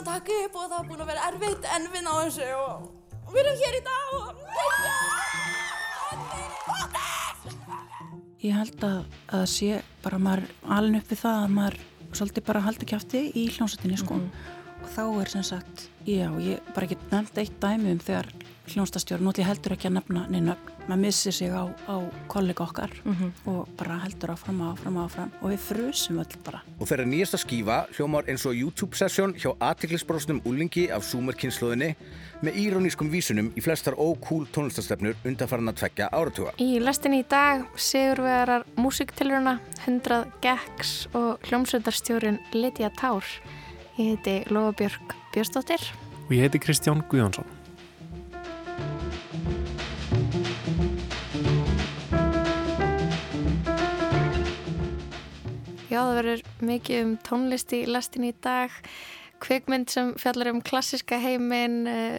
búin að taka upp og það er búin að vera erfitt en við náðum þessu og, og við erum hér í dag og Ég held að að sé bara maður alin upp við það að maður svolítið bara haldi kjátti í hljómsveitinni sko. Og þá er sem sagt, já, ég bara ekki nefnt eitt dæmi um þegar hljómsdastjórn, nú ætlum ég heldur ekki að nefna neina, maður missir sig á, á kollega okkar og bara heldur áfram, áfram, áfram og við frusum öll bara. Og þeirra nýjasta skífa hljómar eins og YouTube-sessjón hjá aðtiklisbrosnum úlingi af Zoomer-kynnslóðinni með írónískum vísunum í flestar ókúl tónlistastefnur undanfarn að tvekja áratuga. Í lestinni í dag sigurvegarar músiktilruna, 100 Gex og hljómsveitarstjórin Lydia Tár. Ég heiti Lofabjörg Björnsdóttir. Og ég heiti Kristján Guðjónsson. Já, það verður mikið um tónlist í lestinni í dag. Kvikmynd sem fjallar um klassiska heiminn,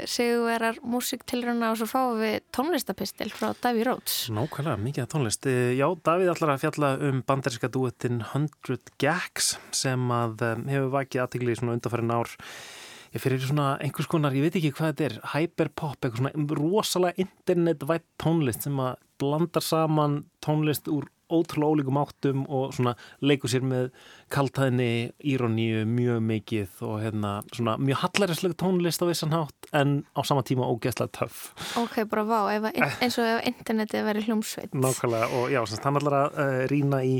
sigurvegarar músiktilruna og svo fáum við tónlistapistil frá Davy Rhodes. Nákvæmlega, mikið af tónlist. Eh, Já, Davíð ætlar að fjalla um bandaríska duettinn 100 Gags sem að eh, hefur vakið aðtegli í svona undarfærin ár. Ég fyrir svona einhvers konar, ég veit ekki hvað þetta er, hyperpop, eitthvað svona rosalega internetvætt tónlist sem að blandar saman tónlist úr ótrúlega ólíkum áttum og svona leikur sér með kaltæðinni, íroníu mjög mikið og hérna svona mjög hallaræslega tónlist á vissan hátt en á sama tíma ógeðslega töff. Ok, bara vá, að- eins og ef internetið verið hljómsveit. Nákvæmlega og já, semst, hann ætlar að uh, rýna í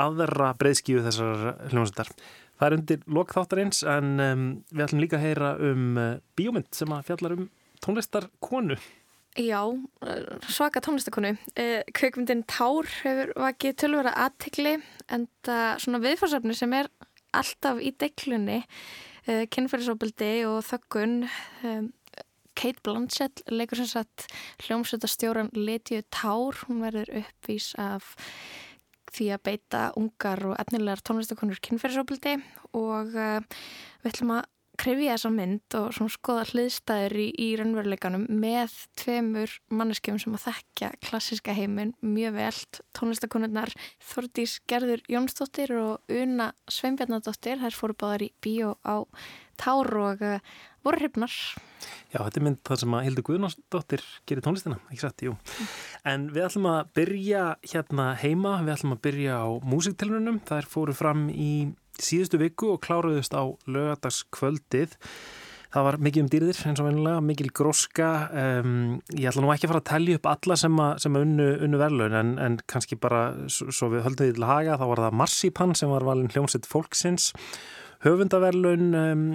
aðverra breyðskíu þessar hljómsveitar. Það er undir lokþáttarins en um, við ætlum líka að heyra um uh, bíómynd sem að fjallar um tónlistar konu. Já, svaka tónlistakonu. Eh, Kveikmyndin Tár hefur vakið tölvera aðtikli en það svona viðfarsefni sem er alltaf í deglunni, eh, kynferðisofbildi og þöggun. Eh, Kate Blanchett leikur sem sagt hljómsveitastjóran Lydiu Tár. Hún verður uppvís af því að beita ungar og efnilegar tónlistakonur kynferðisofbildi og við ætlum að krifja þessa mynd og skoða hliðstæður í, í raunveruleikanum með tveimur manneskjum sem að þekkja klassiska heiminn mjög velt tónlistakonurnar Þordís Gerður Jónsdóttir og Una Sveinbjarnadóttir þær fóru báðar í bíó á Tár og uh, voru hrifnar Já, þetta er mynd þar sem að Hildur Guðnarsdóttir gerir tónlistina, ekki satt, jú. En við ætlum að byrja hérna heima, við ætlum að byrja á músiktilrunum. Er fóru fram í síðustu viku og kláruðust á lögadagskvöldið. Það var mikið um dýrðir eins og vennilega, mikil gróska. Um, ég ætla nú ekki að fara að tellja upp alla sem að, sem að unnu, unnu verðlaun en, en kannski bara svo, við höldum því til að haga þá var það Marsipan sem var valin hljómsett fólksins. Höfundaverlun um,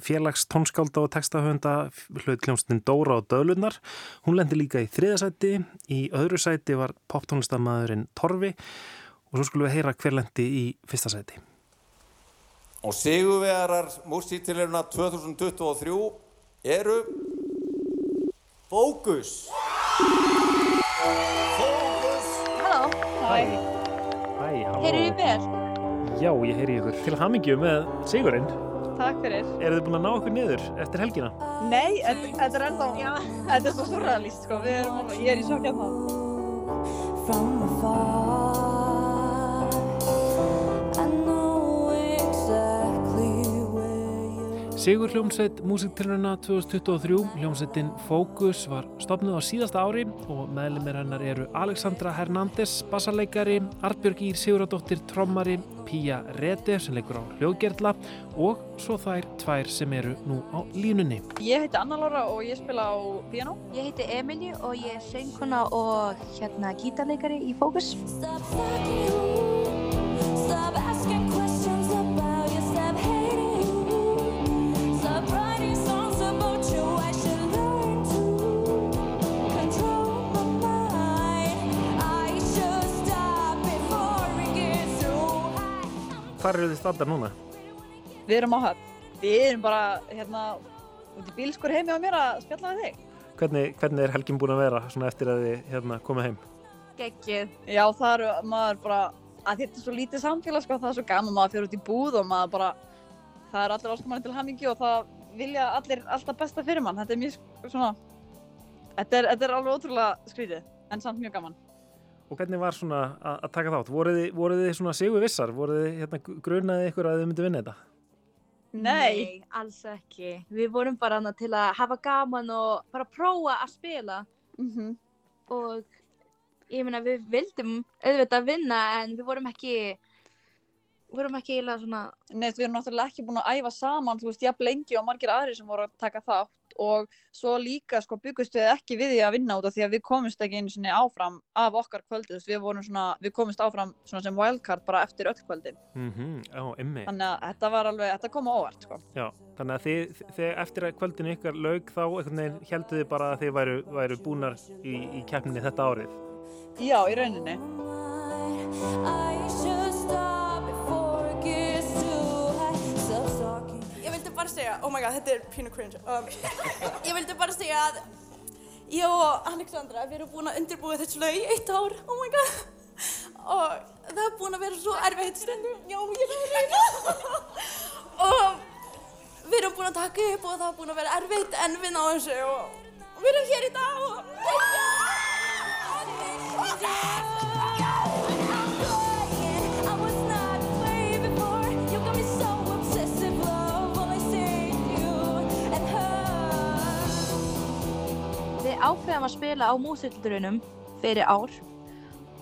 félags tónskálda og textahöfunda hlaut hljómsveitin Dóra og Döðlunar hún lendi líka í þriðasæti í öðru sæti var poptónlistamæðurinn Torfi. Og svo skulum við heyra hver lendi í fyrsta sæti Og sigurvegarar músíktiliruna 2023 eru Fókus. Fókus. Halló, Hæ, halló heyrðu þið vel? Já, ég heyri ykkur til hamingju með sigurinn Takk fyrir. Eru þið búin að ná ykkur niður eftir helgina? Nei, þetta er ennþá, þetta er svo surrealist, sko, við erum, ég er í sjokk hérna. From Sigur hljómsveit músiktilruna 2023, hljómsveitin Focus var stopnuð á síðasta ári og meðlumir hennar eru Alexandra Hernández, bassarleikari, Artbjörg Ír Siguradóttir, trommari, Pía Rete sem leikur á hljóðgerðla og svo þær tvær sem eru nú á línunni. Ég heiti Anna Laura og ég spila á piano. Ég heiti Emilju og ég er söngkona og hérna gítarleikari í Fókus. Hvar eru þið standar núna? Við erum á höfn. Við erum bara, hérna, út í bílskur heimi á mér að spjalla við þig. Hvernig, hvernig er helgin búin að vera svona eftir að þið hérna, komið heim? Gekkið. Já, það eru, maður bara, að þetta er svo lítið samfélag, sko, það er svo gaman maður fyrir út í búð og maður bara, það er allir áskomann til hamingju og það vilja allir alltaf besta fyrir mann. Þetta er mjög, svona, þetta er, þetta er alveg ótrúlega skrítið, en samt mjög gaman. Og hvernig var svona að, að taka þátt? Voruð þið, voruð þið svona sigur vissar? Voruð þið hérna, grunaði ykkur að þið myndi vinna þetta? Nei. alls ekki. Við vorum bara hana til að hafa gaman og bara prófa að spila Mhm. og ég meina við vildum auðvitað vinna en við vorum ekki við vorum ekki eiginlega svona Nei, við erum náttúrulega ekki búin að æfa saman, þú veist, jafn lengi og margir aðrir sem voru að taka þátt og svo líka sko byggust við ekki við því að vinna út af því að við komumst ekki einu sinni áfram af okkar kvöldi, veist, við vorum svona, við komumst áfram svona sem wildcard bara eftir öll kvöldin. Mhm, Já, emmi. Þannig að þetta var alveg, þetta kom á óvart, sko. Já, þannig að þið, þið eftir að kvöldinu ykkar laug þá heldur þið bara að þið væru, væru búnar í, í keppninni þetta árið. Já, í rauninni. Bara segja, oh my god, þetta er pínu cringe. Um, ég vildi bara segja að ég og Alexandra, við erum búin að undirbúa þessu lög í eitt ár, oh my god. Og það er búin að vera svo erfitt stundum, já, ég er að reyna. og við erum búin að taka upp og það er búin að vera erfitt en við náðum þessu og við erum hér í dag og... við ákveðum að spila á músildurunum fyrir ár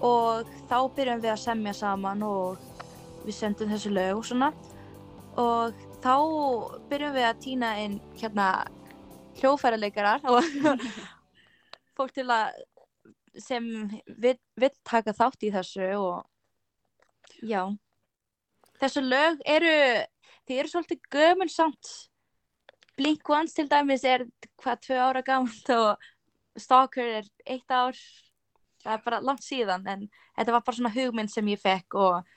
og þá byrjum við að semja saman og við sendum þessu lög og svona. Og þá byrjum við að týna inn hérna hljófæraleikarar og fólk til að sem vill taka þátt í þessu og já. Þessu lög eru þið eru svolítið gömul samt. Blink Ones til dæmis er hvað tvö ára gamalt og Stalker er eitt ár það er bara langt síðan en þetta var bara svona hugmynd sem ég fekk og,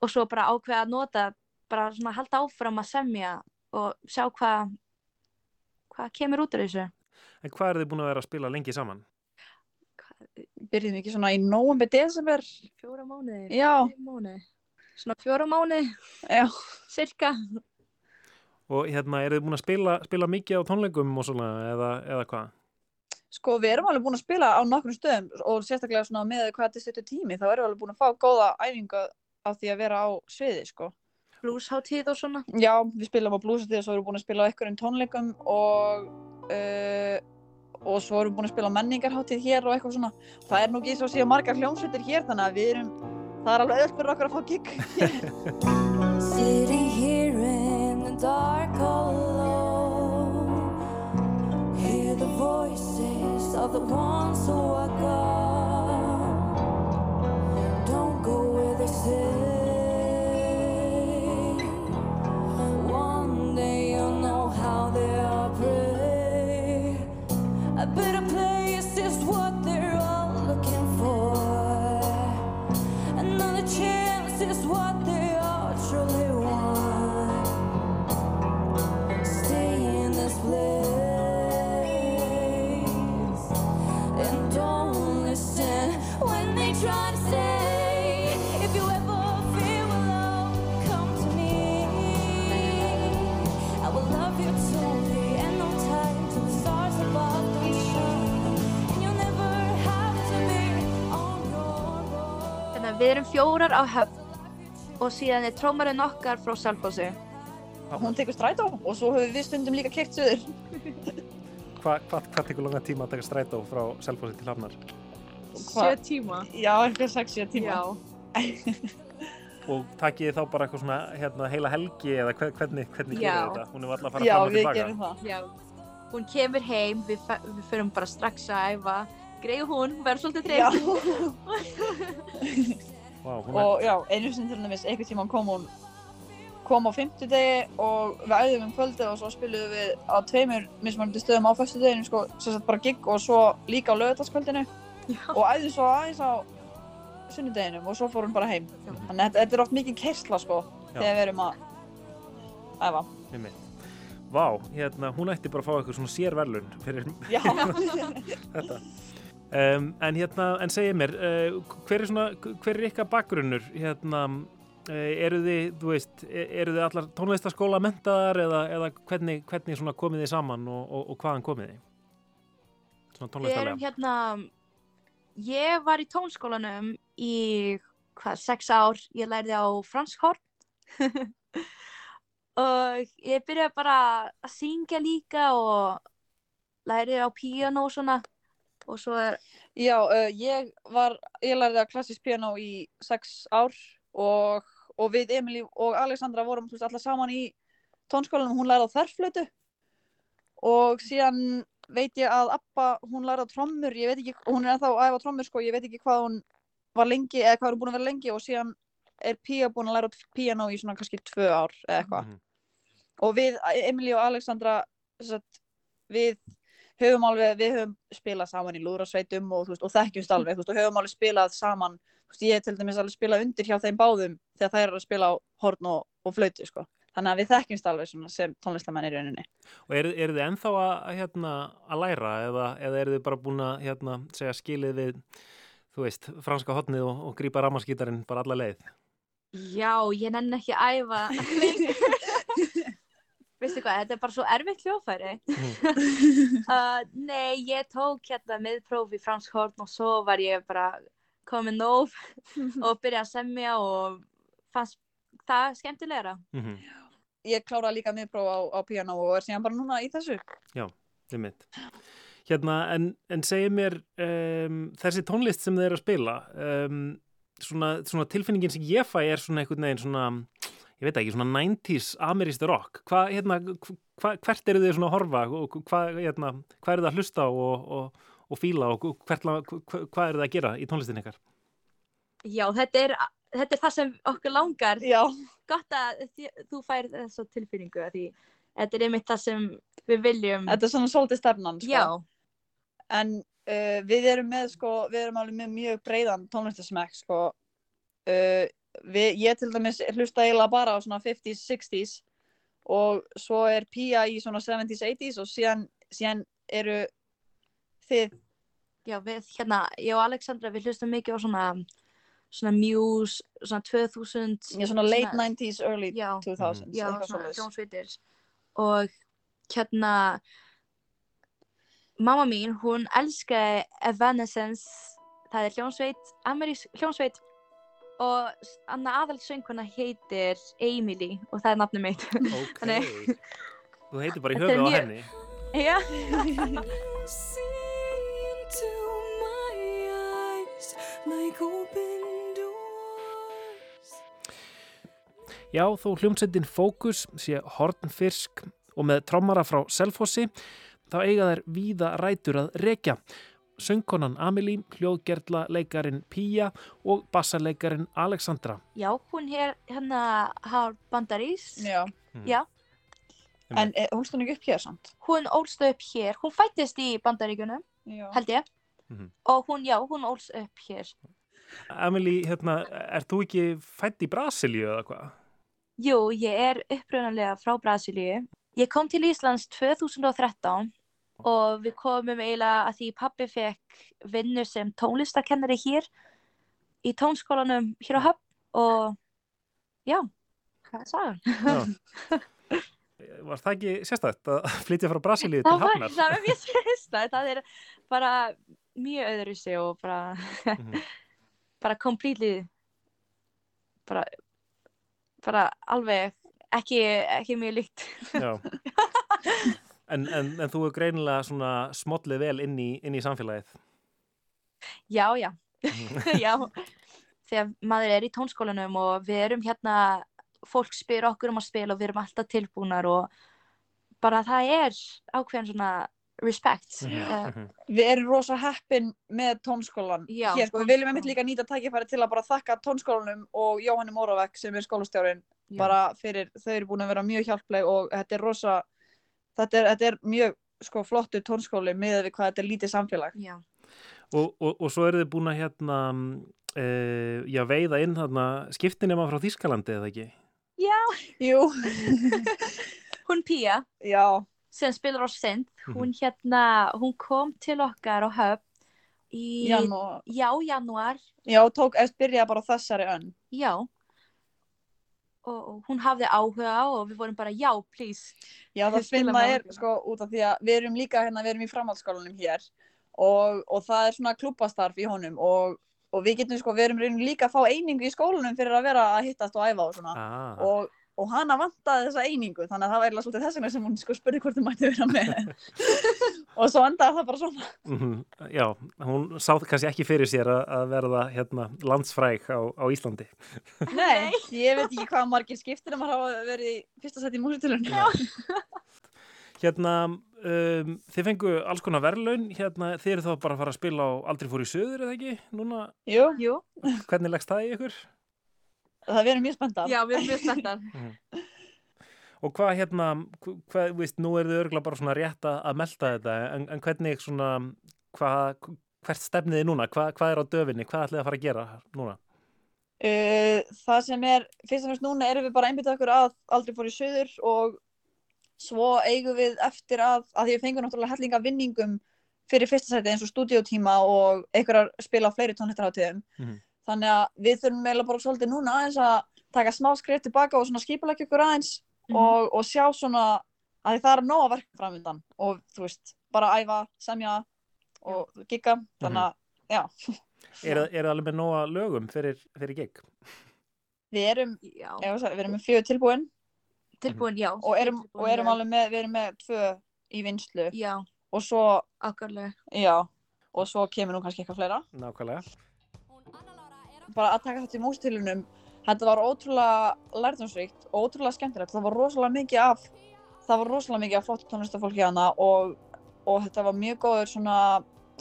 og svo bara ákveða að nota bara svona halda áfram að semja og sjá hvað hvað kemur út af þessu En hvað er þið búin að vera að spila lengi saman? Byrjum ekki svona í nóvember, desember. fjóra mánuði, Já. mánuði svona fjóra mánuði Já. cirka Og hérna, er þið búin að spila, spila mikið á tónleikum og svona, eða, eða hvað? Sko, við erum alveg búin að spila á nokkrum stöðum og sérstaklega svona með hvað þetta stuttur tími, þá erum við alveg búin að fá góða æfingu á því að vera á sviði, sko. bluesháttíð og svona Já, við spilum á bluesatið og svo erum við búin að spila á einhverjum tónleikum og uh, og svo erum við búin að spila á menningarháttíð hér og eitthvað svona. Það er nú ekki svo að séu margar hljómsveitir hér þannig að við erum, það er alveg öll fyrir okkur að fá gig. Of the ones who are gone. Don't go where they say. One day you'll know how they operate. A better við erum fjórar á höfn og síðan er trómarinn okkar frá Selfossi Hún tekur strætó og svo höfum við stundum líka kert söður. Hva, hvað, hvað tekur langa tíma að taka strætó frá Selfossi til Hafnar? sjö tíma Já, eitthvað 6-7 tíma. já Og takið þá bara eitthvað svona hérna, heila helgi eða hve- hvernig, hvernig Já. gerir þetta? Hún er alltaf að fara Já, fram og við tilbaka. gerum það. Já, hún kemur heim, við, við förum bara strax að æfa. Greið hún, verður svolítið hún er, og já, einu sinni til dæmis, einhvern tíma kom hún kom á fimmtudegi og við æðum um kvöldið og svo spiluðum við á tveimur mismunandi stöðum á föstudeginu sko, sem sagt bara gig og svo líka á lögutaskvöldinu og æðum svo aðeins á sunnudeginum og svo fór hún bara heim. Þannig að þetta, er oft mikið kersla sko Já. þegar við erum að æfa. Vá, hérna, hún ætti bara að fá eitthvað svona sérverlun fyrir Já, þetta. Um, en hérna, en segið mér, uh, hver er svona, hver er ykkar bakgrunnur? Hérna, uh, eru þið, þú veist, e- eru þið allar tónlistaskóla mentaðar eða, eða hvernig, hvernig svona komið þið saman og, og, og hvaðan komið þið? Svona Við erum hérna, ég var í tónskólanum í, hvað, sex ár. Ég lærði á fransk horn. og ég byrjaði bara að syngja líka og læri á píanó og svona og svo er, Já, uh, ég var, ég lærði að klassísk piano í sex ár og, og við Emilí og Alexandra vorum veist, allar saman í tónskólanum, hún lærði á þerflötu og síðan veit ég að Abba, hún lærði á trommur, ég veit ekki, hún er ennþá að æfa á trommur sko, ég veit ekki hvað hún var lengi eða hvað hún er búin að vera lengi. Og síðan er Pía búin að læra á piano í svona kannski tvö ár eða eitthvað. Mhm. og við, Emilí og Alexandra sem sagt, við höfum alveg, við höfum spilað saman í lúðrasveitum og, og þekkjumst alveg, þú veist, og höfum alveg spilað saman, veist, ég til dæmis alveg spilað undir hjá þeim báðum þegar þær eru að spila á horn og, og flautu, sko. Þannig að við þekkjumst alveg svona sem tónlistamenn í rauninni. Og eru, eru þið ennþá að, hérna, að læra eða, eða eru þið bara búin að hérna, segja skilið við, þú veist, franska hotnið og, og grípa ramaskítarinn bara alla leið? já, ég nenni ekki að æfa. Veistu hvað, þetta er bara svo erfitt hljófæri. uh, nei, ég tók hérna miðpróf í fransk horn og svo var ég bara komin nóg og byrjaði að semja og fannst það skemmtilegra. Mm Ég kláraði líka miðpróf á, á piano og er síðan bara núna í þessu. Þið mitt. Hérna, en, en segið mér um, þessi tónlist sem þið eru að spila, um, svona, svona tilfinningin sem ég fæ er svona einhvern veginn svona, ég veit ekki, svona 90s ameríst rock. Hva, hérna, hva, hvert eru þið svona að horfa og hvað hérna, hva eru þið að hlusta á og, og, og fíla og hvert, hvað eru þið að gera í tónlistin ykkar? Já, þetta er, þetta er það sem okkur langar. Já, Gott að þú fær þessa tilfinningu að því þetta er einmitt það sem við viljum. þetta er svona svolítið stefnan, sko. Já, En uh, við erum með, sko, við erum alveg með mjög breiðan tónlistasmekk, sko. Uh, við, ég til dæmis hlusta eiginlega bara á svona 50s, 60s og svo er Pía í svona 70s, 80s og síðan, síðan eru þið, já, við hérna, ég og Alexandra við hlustum mikið á svona, svona Muse, svona 2000. já, svona late 90s, early Já. 2000s, Já, svona hljómsveitir. Og hérna, mamma mín, hún elskaði Evanescence, það er hljómsveit, amerísk hljómsveit og aðalsönguna heitir Emily og það er nafnum mitt. Ok. Þannig- Þú heitir bara í höfuð á mjög- henni. Já, See into my eyes like open doors. Já, þó hljómsveitin Fókus sé hornfyrsk og með trommara frá Selfossi, þá eiga þær víða rætur að rekja. Söngkonan Amelie, hljóðgerla leikarin Pía og bassaleikarin Alexandra. já, hún er hérna har bandarís. Já, Já, en eh, hún stund ekki upp hér samt. hún ólst upp hér, hún fættist í bandaríkunum, Já. held ég. Mhm. Og hún, já, hún ólst upp hér. Amelie, hérna, er þú ekki fætt í Brasilíu eða hvað? Jú, ég er upprunalega frá Brasilíu. Ég kom til Íslands 2013 og við komum eiginlega að því pappi fekk vinnu sem tónlistakennari hér í tónskólanum hér á Höfn og já, hvað er sagan? Var það ekki sérstætt að flytja frá Brasilíu til Það var, Hafnar? það var mjög sérstætt, það er bara mjög öðru sig og bara, Mhm. bara completely, bara, bara alveg ekki, ekki mjög líkt. Já. En, en, en þú er greinilega svona smollið vel inn í, inn í samfélagið. Já, já, Mhm. já. Þegar maður er í tónskólanum og við erum hérna, fólk spyr okkur um að spila og við erum alltaf tilbúnar og bara það er ákveðin svona respect. Uh. Við erum rosa heppin með tónskólan Já, hér, sko. Við viljum einmitt líka nýta tækifæri til að bara þakka tónskólanum og Jóhanni Móravek sem er skólastjórinn Já. bara fyrir, þau eru búin að vera mjög hjálpleg og þetta er rosa, þetta er, þetta er mjög sko flottu tónskóli með við hvað þetta er lítið samfélag. já. Og, og, og svo eru þið búin að hérna, uh, já, veiða inn þarna skiptinema frá Þýskalandi eða ekki? Jú, Hún Pía, já, sem spilar á Sint, Mhm. hún hérna, hún kom til okkar á höfn í, janúar. já, janúar, Já, tók, eftir byrjaði bara þessari önn. já. Og, hún hafði áhuga og við vorum bara, já, please. Já, það finna er sko út af því að við erum líka hérna, við erum í framhaldsskólanum hér og, og það er svona klubbastarf í honum og, og við getum sko, við erum líka að fá einingu í skólanum fyrir að vera að hittast og æfa og svona. Ah, og, og hana vantaði þessa einingu þannig að það var eiginlega svolítið þess vegna sem hún sko spurði hvort þú mætti vera með. Og svo endaði það bara svona. Mhm, Já, hún sá kannski ekki fyrir sér að, að verða hérna, landsfræk á, á Íslandi. Nei, ég veit ekki hvað margir skiptir að maður hafa verið í fyrsta seti í músitilunni Hérna, um, þið fengu alls konar verðlaun, hérna, þið eru þá bara að fara að spila á Aldrei fór í söður, eða ekki? Núna, Jú, Jú, hvernig leggst það í ykkur? Það verið mjög spenntar já, við erum mjög spenntar. Og hvað hérna, hvað, veist, nú er þið örgulega bara svona rétt að, að melda þetta, en, en hvernig svona, hvað, hvert stefnið þið núna? Hvað, hvað er á döfinni? Hvað ætlið að fara að gera núna? Uh, það sem er, fyrst og fremst núna erum við bara einbyttið okkur að aldrei fór í söður og svo eigum við eftir að, að því við fengum náttúrulega hellinga vinningum fyrir fyrsta seti eins og stúdíótíma og einhverjar spila á fleiri tónlistarhátíðum. Mhm. Þannig að við þurfum meila bara svolítið núna aðeins að taka smá skrif tilbaka og svona skipulegja okkur aðeins og, og sjá svona að það er nóga verk framöndan og þú veist, bara æfa, semja og gigga, þannig að, já, Er, er það alveg með nóga lögum fyrir, fyrir gig? við erum, Já, ég veist, við erum með fjögur tilbúin tilbúin, já. og erum, og tilbúin, erum já. alveg með, við erum með tvö í vinslu Já, og svo, akkurlega. já, og svo kemur nú kannski eitthvað fleira. Nákvæmlega. Bara að taka þetta í mústilunum, þetta var ótrúlega lærdomsríkt og ótrúlega skemmtilegt. Það var rosalega mikið af, það var rosalega mikið af flott tónlistafólki hana og, og þetta var mjög góður svona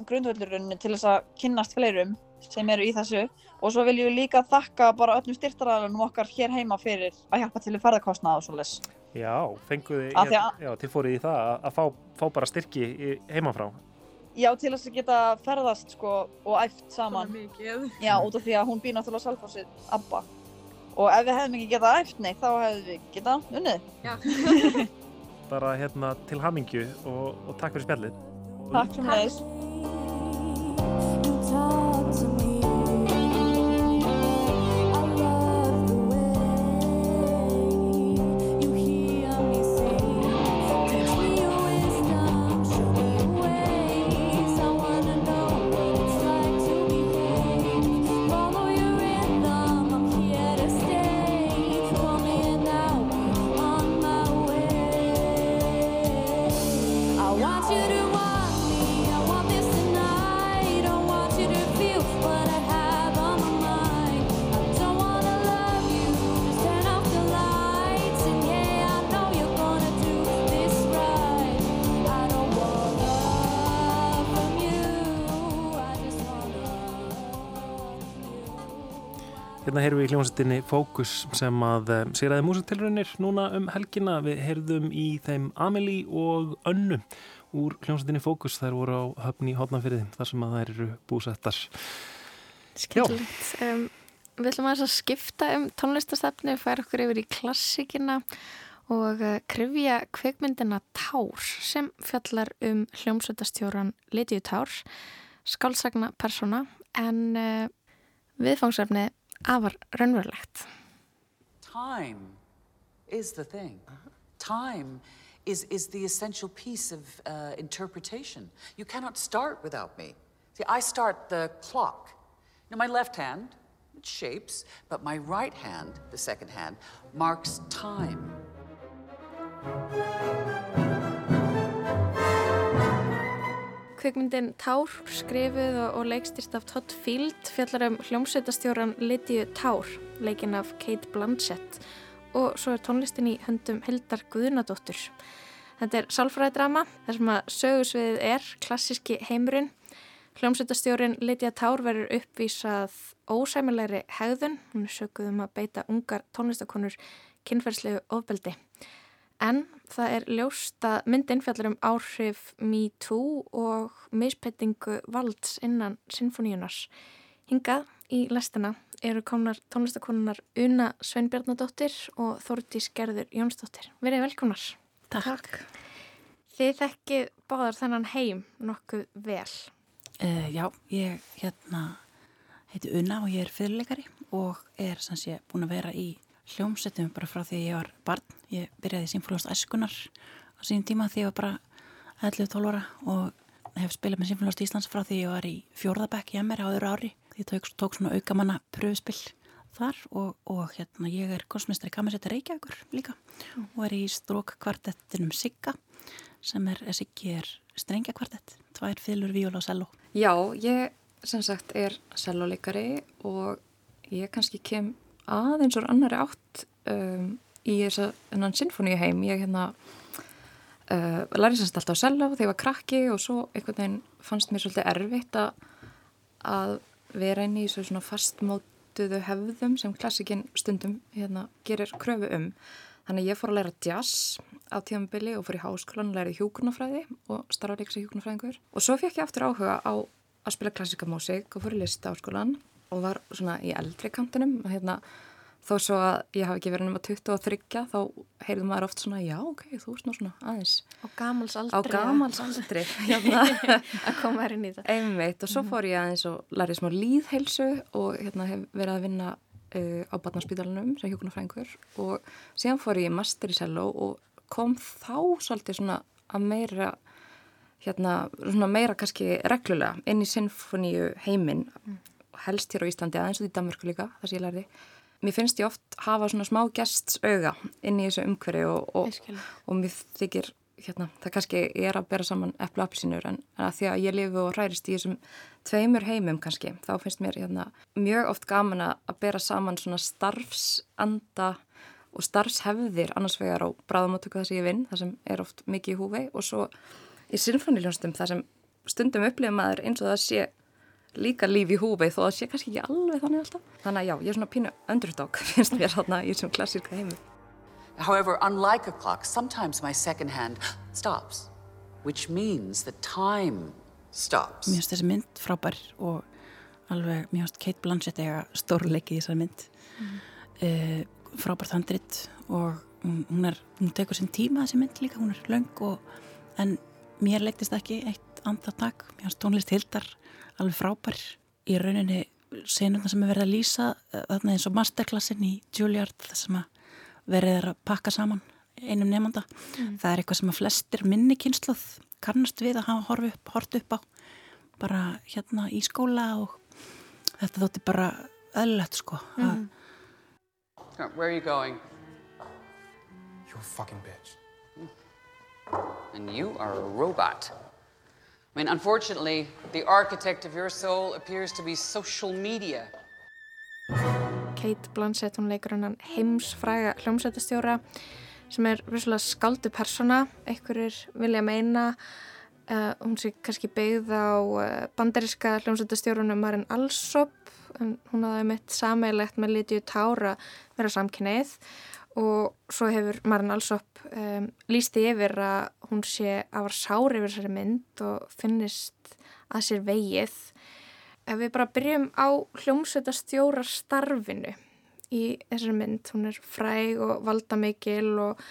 grundvöldurinn til þess að kynnast fleirum sem eru í þessu og svo viljum við líka þakka bara öllum styrtaræðunum okkar hér heima fyrir að hjálpa til í ferðarkostnað og svoleiðis. Já, að- já, þið fóruð í það að, að fá, fá bara styrki heimafrá. Já, til þess að geta ferðast sko og æft saman. mikið. Já, út af því að hún býr náttúrulega á Selfossi, Abba. Og ef við hefðum ekki getað æft neitt, þá hefðum við getað unnið. Bara hérna til hamingju og, og takk fyrir spjallið. Takk sem leiðis. Hérna heyrum við í hljómsveitinni Fókus sem að um, sigraði músitilrunir núna um helgina. Við heyrðum í þeim Amelie og Önnu úr hljómsveitinni Fókus. Þær voru á höfni í hotnafyrði þar sem að þær eru búsettar. Skemmtilegt. Um, við ætlum aðeins að skipta um tónlistastefnu, færa okkur yfir í klassikina og uh, krifja kveikmyndina Tár sem fjallar um hljómsveitastjóran Lidju Tár, skálsagna persóna en uh, viðfangsefni afar raunverulegt. Time is the thing. Time is, is the essential piece of uh, interpretation. You cannot start without me. See, I start the clock. Now, my left hand, it shapes, but my right hand, the second hand, marks time. Kvikmyndin Tár, skrifuð og, og leikstýrt af Todd Field, fjallar um hljómsveitastjóran Lydiu Tár, leikinn af Kate Blanchett og svo er tónlistin í höndum Hildar Guðnadóttur. Þetta er sálfræðidrama, þar sem að sögusviðið er klassíski heimurinn. Hljómsveitastjórin Lydia Tár verður uppvísað ósæmilegri hegðun, hún er sökuð um að beita ungar tónlistakonur kynferðslegu ofbeldi. En það er ljóst að myndin fjallar um áhrif Me Too og mispettingu valds innan sinfoníunars. Hingað í lestina eru komnar tónlistakonunar Una Sveinbjarnadóttir og Þórdís Gerður Jónsdóttir. Verið velkomnar. Takk. Þið þekkið báðar þennan heim nokkuð vel. Uh, já, ég hérna heiti Una og ég er fyrirleikari og er sem sé búin að vera í hljómsettum bara frá því að ég var barn. Ég byrjaði í Sinfónljónst Æskunar á sínum tíma því ég var bara 11-12 ára og hef spilað með Sinfónljónst Íslands frá því ég var í fjórðabæk í MR á öðru ári. Ég tók, tók svona aukamanna pröfuspill þar og, og hérna ég er konsmestari Kammersetta Reykjavíkur líka og er í strók kvartettinum Sigga sem er, Siggi er strengja kvartett, tvær fylur, víóla og selló. Já, ég sem sagt er selvoleikari og ég kannski kem aðeins úr annari átt um, í þess að hennan sinfoníu heim. Ég hérna uh, lærið semst alltaf á selló þegar ég var krakki og svo einhvern veginn fannst mér svolítið erfitt að, að vera inn í svo svona fastmótuðu hefðum sem klassikinn stundum hérna gerir kröfu um. Þannig að ég fór að læra jazz á tíðanbili og fór í háskólan að læra hjúkurnafræði og starfa líka sem hjúkurnafræðingur. Og svo fekk ég aftur áhuga á að spila klassika músík og fór í lista áskólan og var svona í eldri kantinum. Hérna, þó svo að ég hafi ekki verið nema 23 þá heyrðum maður oft svona já ok, þú ert nú svona aðeins. Á gamals aldri. Á gamals aldri. hérna. að koma þér inn í þetta. Einmitt og svo fór ég aðeins og lærið smá líðheilsu og hérna hef verið að vinna uh, á Batnarspítalunum sem hjókunarfrængur og síðan fór ég master í Sello og kom þá svolítið svona að meira hérna, svona meira kannski reglulega inn í sinfoníu heiminn mm. Helst hér á Íslandi aðeins og í Danmörku líka þar sem ég lærði. Mér finnst ég oft hafa svona smá gests auga inn í þessu umhverju og, og, og mér þykir hérna, það kannski er að bera saman eplu apelsínur en, en að því að ég lifi og hrærist í þessum tveimur heimum kannski, þá finnst mér hérna, mjög oft gaman að bera saman svona starfsanda og starfshefðir annars vegar á bráðamáttöku það sem ég vinn, það sem er oft mikið í húvei og svo í sinfoniljónstum það sem stundum upplifum maður eins og það sé líka líf í húvei þó það sé kannski ekki alveg þannig alltaf. Þannig að já, ég er svona pínu underdog finnst mér hérna í þessum klassíska heimi. However, unlike a clock, sometimes my second hand stops, which means that time stops. Mér finnst þessi mynd frábær og alveg, mér finnst Kate Blanchett eiga stórleiki í þessari mynd. Mm. Uh, frábært handrit og hún, er, hún tekur sinn tíma þessi mynd líka, hún er laung og en mér leiktist ekki eitt andartak, mér finnst tónlist hildar alveg frábær í rauninni senuna sem er verið að lýsa þarna eins og masterclassin í Juilliard þar sem að verið er að pakka saman einum nefnda. Mm. Það er eitthvað sem að flestir minni kynsluð kannast við að hafa horfið upp, hort upp á bara hérna í skóla og þetta þótti bara öllett sko. Mm. Where are you going? You're a fucking bitch. And you are a robot. I mean, unfortunately, the architect of your soul appears to be social media. Kate Blanchett, hún leikur hennan heimsfræga hljómsættastjóra sem er vissulega skáldu persona, einhverjir vilja meina uh, hún sé kannski beigð á uh, banderiska hljómsættastjórunum Marin Alsop hún hafði mitt sameilegt með Lítiðu Tára vera samkynnið og svo hefur Marin Alsop um, lísti yfir að hún sé að var sári yfir þessari mynd og finnist að sér vegið ef við bara byrjum á hljómsveitastjóra starfinu í þessari mynd, hún er fræg og valdamikil og,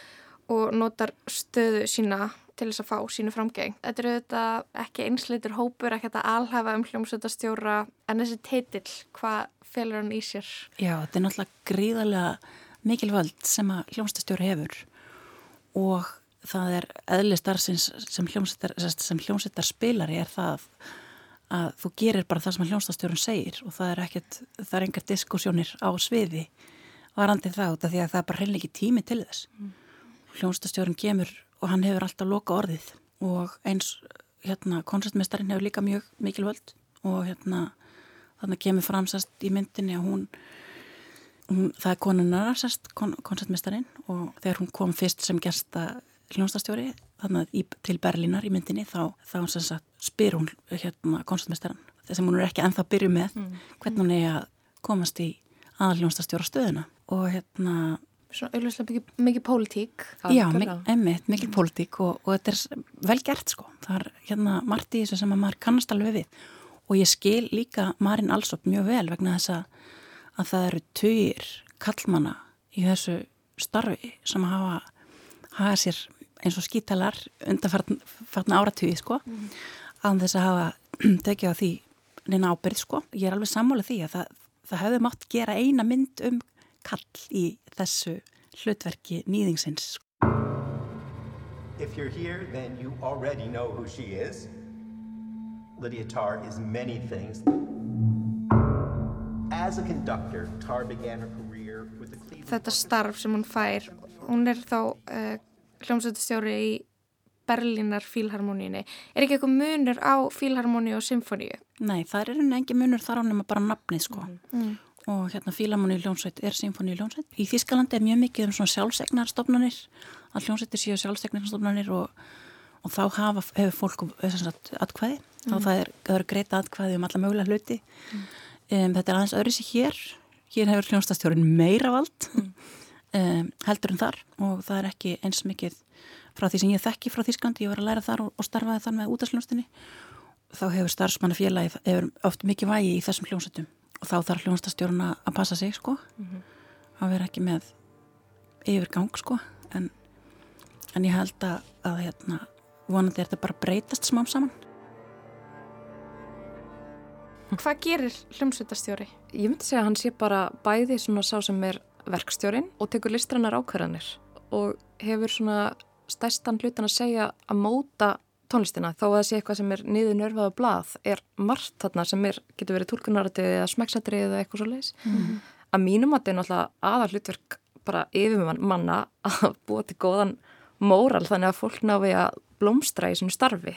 og notar stöðu sína til þess að fá sínu framgeng. Þetta eru þetta ekki einsleitur hópur, ekki þetta alhafa um hljómsveitastjóra, en þessi teitill, hvað felur hann í sér? Já, þetta er náttúrulega gríðarlega mikil völd sem að hljómsveitastjóra hefur og það er eðlistar sem hljómsveitar spilari er það að þú gerir bara það sem hljónstastjórun segir og það er ekkert, það er engar diskussjónir á sviði varandi það því að það er bara hreinleiki tími til þess mm. hljónstastjórun kemur og hann hefur alltaf loka orðið og eins hérna koncertmestarin hefur líka mjög mikil völd og hérna þannig kemur fram sérst í myndinni að hún, hún það er konunar sérst kon, koncertmestarin og þegar hún kom fyrst sem gesta hljónstastjóri þannig í, til Berlínar í myndinni þá, þá sagt, spyr hún hérna konstantmestaran þess að hún er ekki enþá að byrju með mm. hvernig hún er að komast í aðaljónstastjóra stöðuna og hérna Svona auðvitað mikið, mikið pólitík Já, emmitt, mikið pólitík og, og þetta er vel gert sko. Það er hérna margt í þessu sem að maður kannast alveg við. Og ég skil líka Marin Alsop mjög vel vegna þess að, að það eru töyir kallmana í þessu starfi sem hafa hafa sér eins og skítalar undanfartna áratugið sko mm. að þess að hafa tekið á því neina ábyrð sko. Ég er alveg sammálað því að það, það hefði mátt gera eina mynd um kall í þessu hlutverki nýðingsins. If you're here, then you already know who she is. Lydia Tarr is many things. Þetta starf sem hún fær hún er þá uh, hljómsveitastjóri í Berlínar fílharmoníunni er ekki eitthvað munur á fílharmoníu og symfóníu? Nei, það er engin munur þar á nema bara nafnið sko Mm. og hérna fílamóni hljómsveit er symfóni hljómsveit. Í Þískalandi er mjög mikið um svona sjálfsegnarstofnanir að hljómsveitir séu sjálfsegnarstofnanir og, og þá hafa, hefur fólk sagt, atkvæði Mm. og það er, það er greita atkvæði um alla mögulega hluti um, þetta er aðeins öðru sér hér. Hér hefur hljómsastjórin meira vald um, heldur en þar og það er ekki eins mikið frá því sem ég þekki frá Þísklandi, ég var að læra þar og, og starfaði þar með útastjónstinni þá hefur starfsmannafélagi hefur oft mikið vægi í þessum hljómsveitum og þá þarf hljómsastjórun að passa sig sko. Mhm. að vera ekki með yfirgang sko. En, en ég held að, að hérna, vonandi er þetta bara breytast smám saman Hvað gerir hljómsveitastjóri? Ég myndi segja að hann sé bara bæði svona sá sem er verkstjórin og tekur listrannar ákvarðanir og hefur svona stærstan hlutan að segja að móta tónlistina þó að það sé eitthvað sem er niður nörfað á blað er margt þarna sem er, getur verið tólkunaratið eða smekksatrið eða eitthvað svo leis. Mhm. Að mínum að þetta er náttúrulega aðal hlutverk bara yfir manna að búa til góðan móral þannig að fólk náfi að blómstra í svona starfi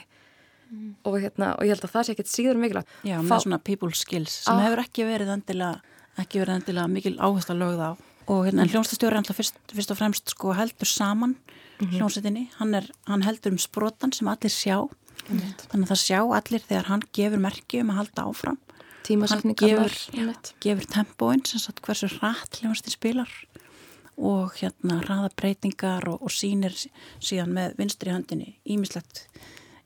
og, hérna, og ég held að það sé ekkert síður mikilvægt. Já, Fá- með svona people skills sem Ah. hefur ekki verið endilega ekki verið endilega mikil áhersla lögð á og hérna, en hljómsastjóri er alltaf fyrst, fyrst og fremst sko heldur saman Mhm. hljómsveitinni, hann, er, hann heldur um sprotan sem allir sjá Einmitt. þannig að það sjá allir þegar hann gefur merki um að halda áfram hann gefur, gefur tempóin sem sagt hversu rætt hljómsveitin spilar og hérna hraða breytingar og, og sýnir síðan með vinstri höndinni ímislegt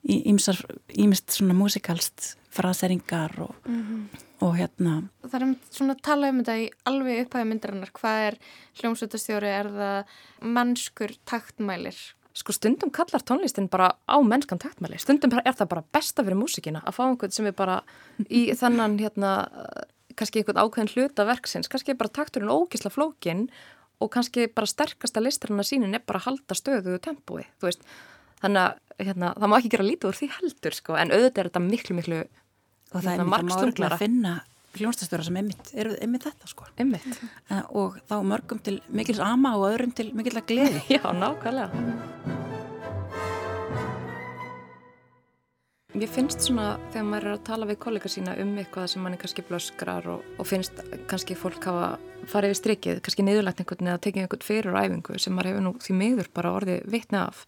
ímist svona músikalst fraseringar og, Mhm. og hérna Það er svona að tala um þetta í alveg upphæði myndarinnar. Hvað er hljómsveitastjóri? Er það mannskur taktmælir? Sko stundum kallar tónlistin bara á mennskan taktmæli. Stundum er það bara besta fyrir músikina að fá einhvern sem er bara í þennan hérna, kannski einhvern ákveðin hluta verksins. Kannski er bara takturinn ógisla flókin og kannski bara sterkasta listrarna sínin er bara að halda stöðu og tempói, þú veist. Þannig að hérna, það má ekki gera lítið úr því heldur, sko, en auðvitað er þetta miklu, miklu og það er hérna, einmitt að finna hljómsastjóra sem einmitt, eru einmitt þetta sko. Einmitt. og þá mörgum til mikils ama og öðrum til mikil að gleði. Já, nákvæmlega. Mér finnst svona þegar maður er að tala við kollega sína um eitthvað sem manni kannski blöskrar og, og finnst kannski fólk hafa farið við strikið, kannski niðurlegt einhvern eða tekið einhvern fyrir æfingu sem maður hefur nú því miður bara orðið vitni af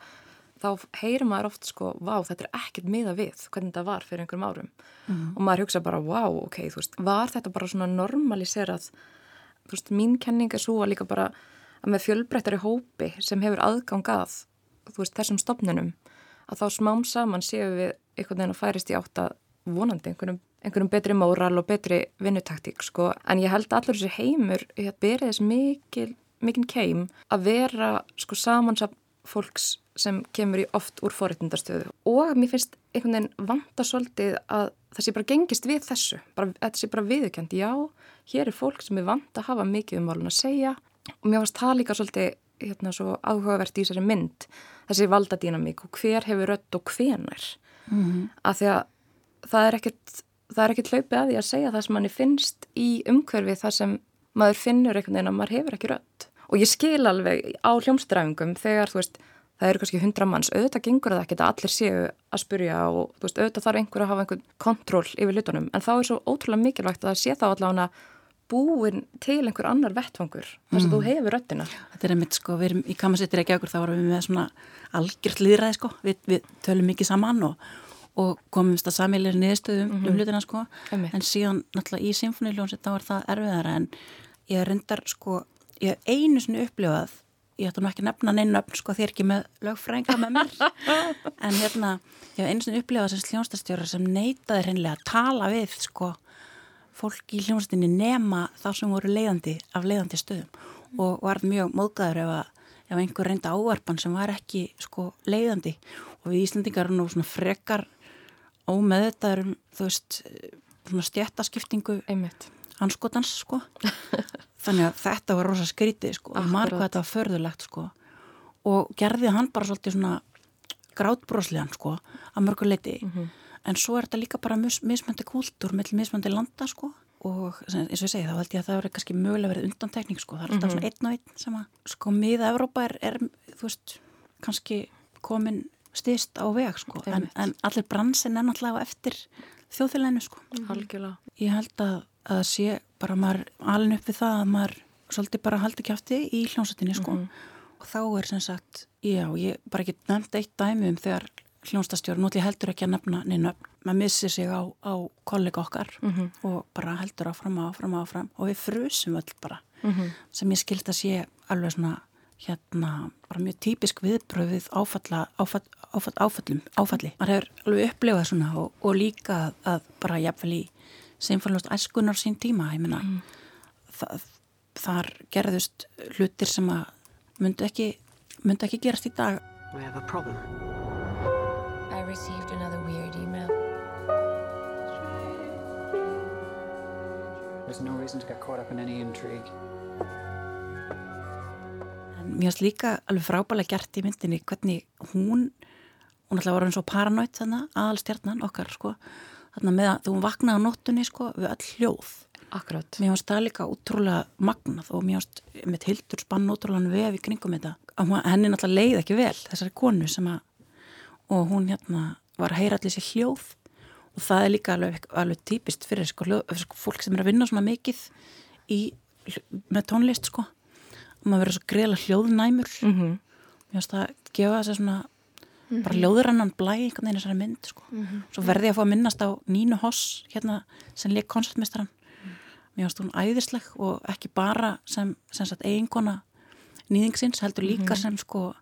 þá heyrir maður oft sko, vá, þetta er ekkert miða við hvernig þetta var fyrir einhverjum árum. Mhm. og maður hugsa bara, vá, ok, þú veist, var þetta bara svona normaliserað? Þú veist, mín kenning er svo að líka bara að með fjölbreyttari hópi sem hefur aðgang að, þú veist, þessum stopnunum að þá smám saman séum við einhvern veginn að færist í átt að vonandi einhverjum, einhverjum betri móral og betri vinnutaktík, sko, en ég held allur þessi heimur, ég berið þess mikil mikinn keim að vera sko samansap fólks sem kemur í oft úr forréttindastöðu. Og mér finnst einhvern veginn vanta svolítið að það sé bara gengist við þessu, bara, þetta sé bara viðurkend, já, hér er fólk sem er vant að hafa mikið um málun að segja. Og mér finnst það líka svolítið hérna svo áhugavert í þessari mynd. Þessi valdadínamík og hver hefur rött og hvenar Mhm. að því að það er ekkert það er ekkert hlaupið að því að segja það sem manni finnst í umhverfi þar sem maður finnur einhvern veginn að maður hefur ekki rött og ég skil alveg á hljómsdræfingum þegar þú veist það eru kannski hundra manns, auðvitað gengur það ekkert að allir séu að spurja og veist auðvitað þarf einhver að hafa einhvern kontról yfir hlutunum en þá er svo ótrúlega mikilvægt að það sé þá allavega búin til einhver annar vettfangur þess að Mhm. þú hefur röttina Þetta er einmitt sko, við erum í Kamasittir ekki okkur þá varum við með svona algjört líðræði sko, við, við tölum mikið saman og, og komumst að samilir niðurstöðum um Mhm. hlutina sko, Einmitt. en síðan náttúrulega í symfóniljónsett þá er það erfiðara en ég reyndar sko, ég hef einu sinni upplifað, ég ætla nú ekki að nefna neinn nöfn sko, þér ekki með lögfrænga með mér, en hérna ég hef einu sinni upplifað sem sljónstastjóra sem neitaði hreinlega að tala við sko fólk í hljómsveitinni nema þá sem voru leiðandi af leiðandi stöðum. Og var mjög móðgæður ef, ef einhver reynda ávarpan sem var ekki sko leiðandi. Og við Íslandingar erum nú svona frekar ómeðvitaður um þú veist svona stjættaskiptingu Einmitt. anskotans sko þannig að þetta var rosa skrítið sko. Og marg hvað þetta var förðulegt sko. Og gerði hann bara svolítið svona grátbroslegan sko að mörgu leiti en svo er þetta líka bara mis mismöndi kúltúr með mismöndi landa sko. Og sem- eins og ég segi þá held ég að það verður kannski mögulega verið undantekning sko, það er alltaf Mhm. svona einn og einn sem að sko miða Evrópa er, er þú veist, kannski komin stýst á veg sko, en, en allir bransin er náttúrulega eftir þjóðfélaginu sko. Algjörlega. Ég held að, að sé bara maður alin upp við það að maður svolítið bara haldi kjátti í hljónsettinni sko Mhm. og þá er sem sagt, já, ég bara ekki nefnt eitt dæmi um þegar hljónstastjóri, nú ætlum ég heldur ekki að nefna neina, maður missir sig á, á kollega okkar Mhm. og bara heldur áfram og áfram og áfram og við frusum öll bara Mhm. sem ég skild að sé alveg svona hérna, bara mjög típisk viðbröð við áfalla, áfall, áfall, áfallum, áfalli. Maður hefur alveg upplifað svona og, og líka að, að bara jafnvel í sinfalust æskunar sín tíma, ég meina Mhm. það, þar gerðust hlutir sem að myndu ekki, myndu ekki gerast í dag. We have a problem. I received another weird email. There's no reason to get caught up in any intrigue. En mér finnst líka alveg frábælega gert í myndinni hvernig hún, hún alltaf var eins og paranoid þannig, aðalstjarnan okkar sko, þannig með að þú vaknaði á nóttunni sko við all hljóð. Akkurat. Mér finnst það líka útrúlega magnað og mér finnst með hildur spann útrúlega vef í kringum þetta. Henni náttúrulega leið ekki vel, þessari konu sem að, og hún hérna var að heyra allir sér hljóð og það er líka alveg, alveg típist fyrir sko, hljóð, sko, fólk sem er að vinna svona mikið í, með tónlist sko og maður verður svo greiðlega hljóðnæmur mm -hmm. mér finnst það gefa þessi svona bara Mhm. ljóðrannan blæ einhvern veginn þessari mynd sko. Mhm. svo verði ég að fá að minnast á Nínu Hoss hérna sem leik koncertmestran mér finnst hún æðisleg og ekki bara sem, sem sagt eiginkona nýðingsins heldur líka Mhm. sem sko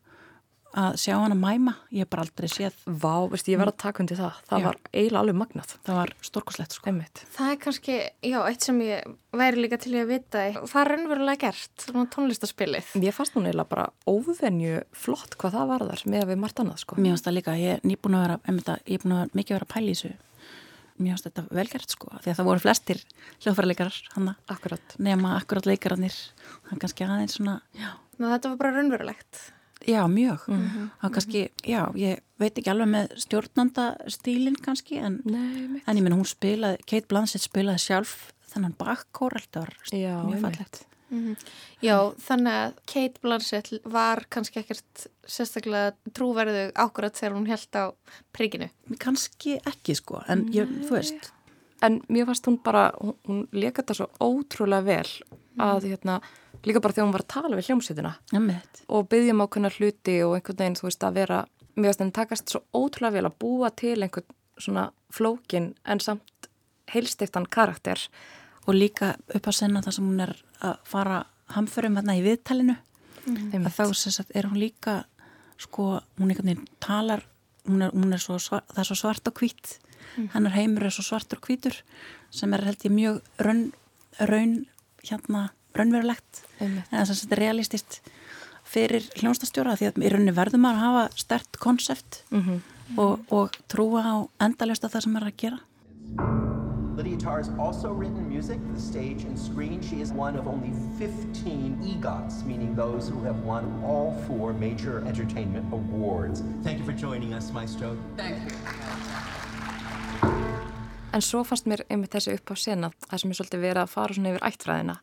að sjá hana mæma ég hef bara aldrei séð Vá, veist, ég var að taka undir það það Já. var eiginlega alveg magnað það var stórkoslegt sko Einmitt. Það er kannski, já, eitt sem ég væri líka til í að vita. Það er raunverulega gert, svona tónlistaspilið. Ég fannst hún eiginlega bara óvenju flott hvað það var þar með að við margt annað sko. mér finnst það líka, ég er nýbúin að vera einmitt að, ég er búin að vera mikið að vera að þessu mér finnst þetta velgert sko því að það voru flestir hljóðfæraleikarar hana, akkurat. nema akkurat leikararnir það er kannski aðeins svona já, Ná, þetta var bara raunverulegt. Já mjög Mhm. það er kannski, já, ég veit ekki alveg með stjórnandastílin kannski en, Nei, en ég meina hún spilaði Kate Blanchett spilaði sjálf þennan bakkór alltaf mjög fallegt Mhm. Já, þannig að Kate Blanchett var kannski ekkert sérstaklega trúverðu ákvörðat þegar hún held á príkinu. kannski ekki sko, en ég, þú veist En mér fannst hún bara, hún, hún leka þetta svo ótrúlega vel að hérna, líka bara þegar hún var að tala við hljómsveitina. Einmitt. og byggja um ákveðna hluti og einhvern veginn, þú veist, að vera mér fannst henni takast svo ótrúlega vel að búa til einhvern svona flókin en samt heilstiftan karakter. Og líka upp að senna það sem hún er að fara hamförum hérna í viðtalinu. Að þá sagt er hún líka sko, hún einhvern veginn talar hún er, hún er svo það er svo svart og hvít. Mhm. hennar heimur er svo svartur og hvítur sem er held ég mjög raun, raun hérna, raunverulegt eða sem sagt er realistist fyrir hljónstastjóra því að í rauninni verður maður að hafa stert konsept Mhm. og, og trúa á endalust að það sem maður er að gera Lydia Tarr has also written music for the stage and screen. She is one of only 15 EGOTs, meaning those who have won all four major entertainment awards. Thank you for joining us, Maestro. Thank you. En svo fannst mér einmitt þessi upp á sena það sem er svolítið verið að fara svona yfir ættfræðina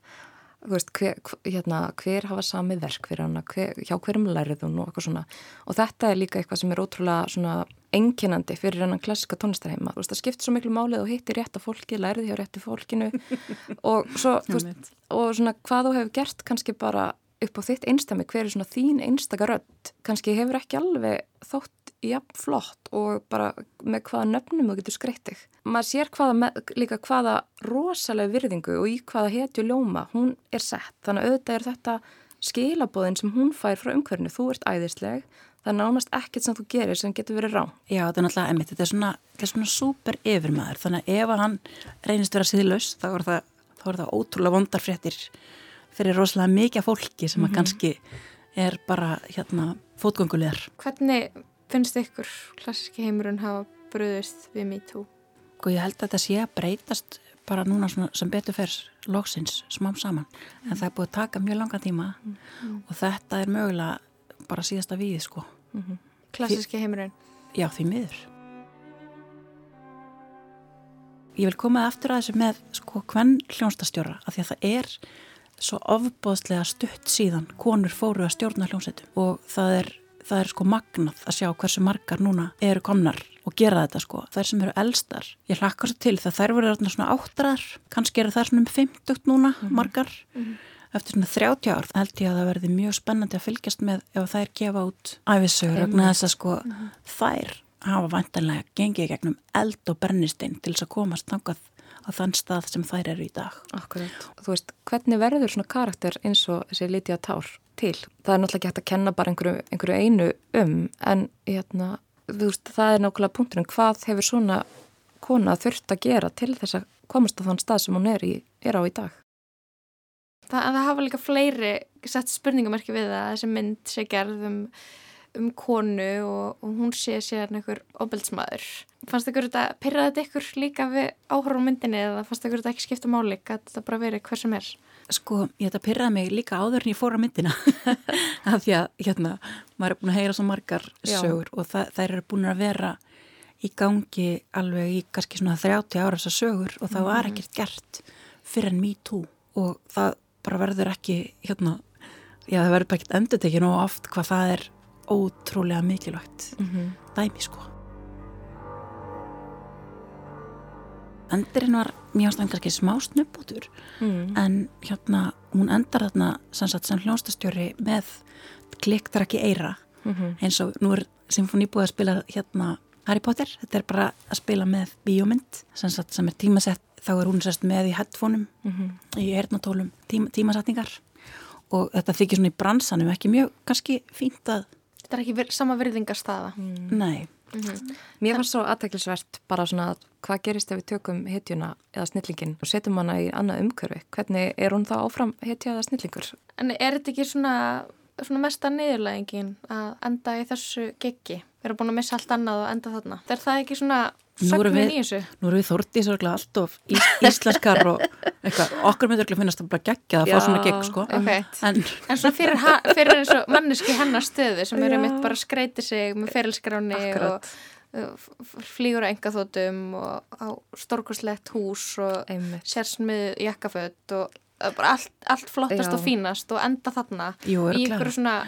veist, hver, hérna, hver hafa sami verk fyrir hana, hver, hjá hverjum lærið hún og eitthvað svona. Og þetta er líka eitthvað sem er ótrúlega svona enginandi fyrir hennan klassika tónlistarheima. Það skiptir svo miklu málið og hittir rétt af fólki lærið hjá réttu fólkinu. Og svo, þú veist, og svona hvað þú hefur gert kannski bara upp á þitt einstami, hver er svona þín einstaka rödd? Kannski hefur ekki alveg þótt jafn flott og bara með hvaða nöfnum þú getur skreitt þig. Maður sér hvaða með, líka hvaða rosalega virðingu og í hvaða hetju ljóma hún er sett. Þannig að auðvitað er þetta skilabóðin sem hún fær frá umhverfinu. Þú ert æðisleg, það er nánast ekkert sem þú gerir sem getur verið rá. Já, þetta er náttúrulega emitt, þetta er svona, þetta er svona súper yfirmaður, þannig að ef að hann reynist vera síðlaus, þá er það, þá er það ótrúlega vondar fréttir fyrir rosalega mikið fólki sem að Mhm. kannski er bara hérna fótgöngulegar. Hvernig finnst ykkur klassiski heimurinn hafa bröðist við MeToo? Og Sko, ég held að þetta sé að breytast bara núna svona, sem betur fyrr loksins smám saman, en það er búið að taka mjög langa tíma Mm. og þetta er mögulega bara síðasta við, sko. Klassiski heimurinn? Já, því miður. ég vil koma aftur að þessu með sko hvern hljónstastjóra af því að það er svo ofbóðslega stutt síðan konur fóru að stjórna hljónsetum og það er, það er sko magnað að sjá hversu margar núna eru komnar og gera þetta sko. Þær sem eru elstar, ég hlakka svo til það þær voru svona áttrar, kannski eru þær svona um 50 núna margar. Eftir svona 30 ár held ég að það verði mjög spennandi að fylgjast með ef þær gefa út æfisögur vegna þess að sko þær hafa vantanlega gengið gegnum eld og brennistein til þess að komast þangað á þann stað sem þær eru í dag. Akkurat. Þú veist, hvernig verður svona karakter eins og þessi Lítiða Tár til? Það er náttúrulega ekki hægt að kenna bara einhverju, einhverju einu um, en hérna, þú veist, það er nákvæmlega punkturinn. Hvað hefur svona kona þurft að gera til þess að komast á þann stað sem hún er, í, er á í dag? Það, það hafa líka fleiri sett spurningamarki við það að þessi mynd sé gerð um, konu og, og hún sé sér einhver obeldsmaður. Fannst ykkur þetta, pyrraði þetta ykkur líka við áhörur á myndinni eða fannst ykkur þetta ekki skipta máli að þetta bara verið hver sem er? Sko, ég þetta pyrraði mig líka áður en ég fór á myndina af því að, hérna, maður er búin að heyra svo margar Já. sögur og það, þær eru búin að vera í gangi alveg í kannski svona 30 ára þessar sögur og það var Mhm. ekkert gert fyrir en me too og það bara verður ekki, hérna, já það verður bara ekkert endur tekið og oft hvað það er ótrúlega mikilvægt Mhm. dæmi sko. Endurinn var mjög ástæðan kannski smá snubbútur Mm. en hérna hún endar þarna sem, sagt, sem hljónstastjóri með kliktar ekki eira Mhm. eins og nú er Symfóni búið að spila hérna Harry Potter, þetta er bara að spila með bíómynd sem, sagt, sem er tímasett þá er hún sérst með í headphoneum Mhm. í eirnatólum tíma, tímasetningar og þetta þykir svona í bransanum ekki mjög kannski fínt að Þetta er ekki ver sama virðingarstaða. Nei. Mér fannst svo aðteklisvert bara svona hvað gerist ef við tökum hetjuna eða snillingin og setjum hana í annað umhverfi. Hvernig er hún þá áfram hetja eða snillingur? En er þetta ekki svona, svona mesta niðurlægingin að enda í þessu geggi? Við erum búin að missa allt annað og enda þarna. Er það ekki svona Nú erum við, við þórtið sörglega allt of ís, íslenskar og eitthvað, okkur myndur ekki finnast það bara geggjað að fá svona gegg sko. einmitt. en, En svona fyrir, ha- fyrir eins og manneski hennar stöðu sem eru mitt bara skreiti sig með ferilskráni og uh, flýgur á engaþótum og á stórkurslegt hús og sérsmið jakkaföt og uh, bara allt, allt flottast Já. og fínast og enda þarna Jú, í ykkur svona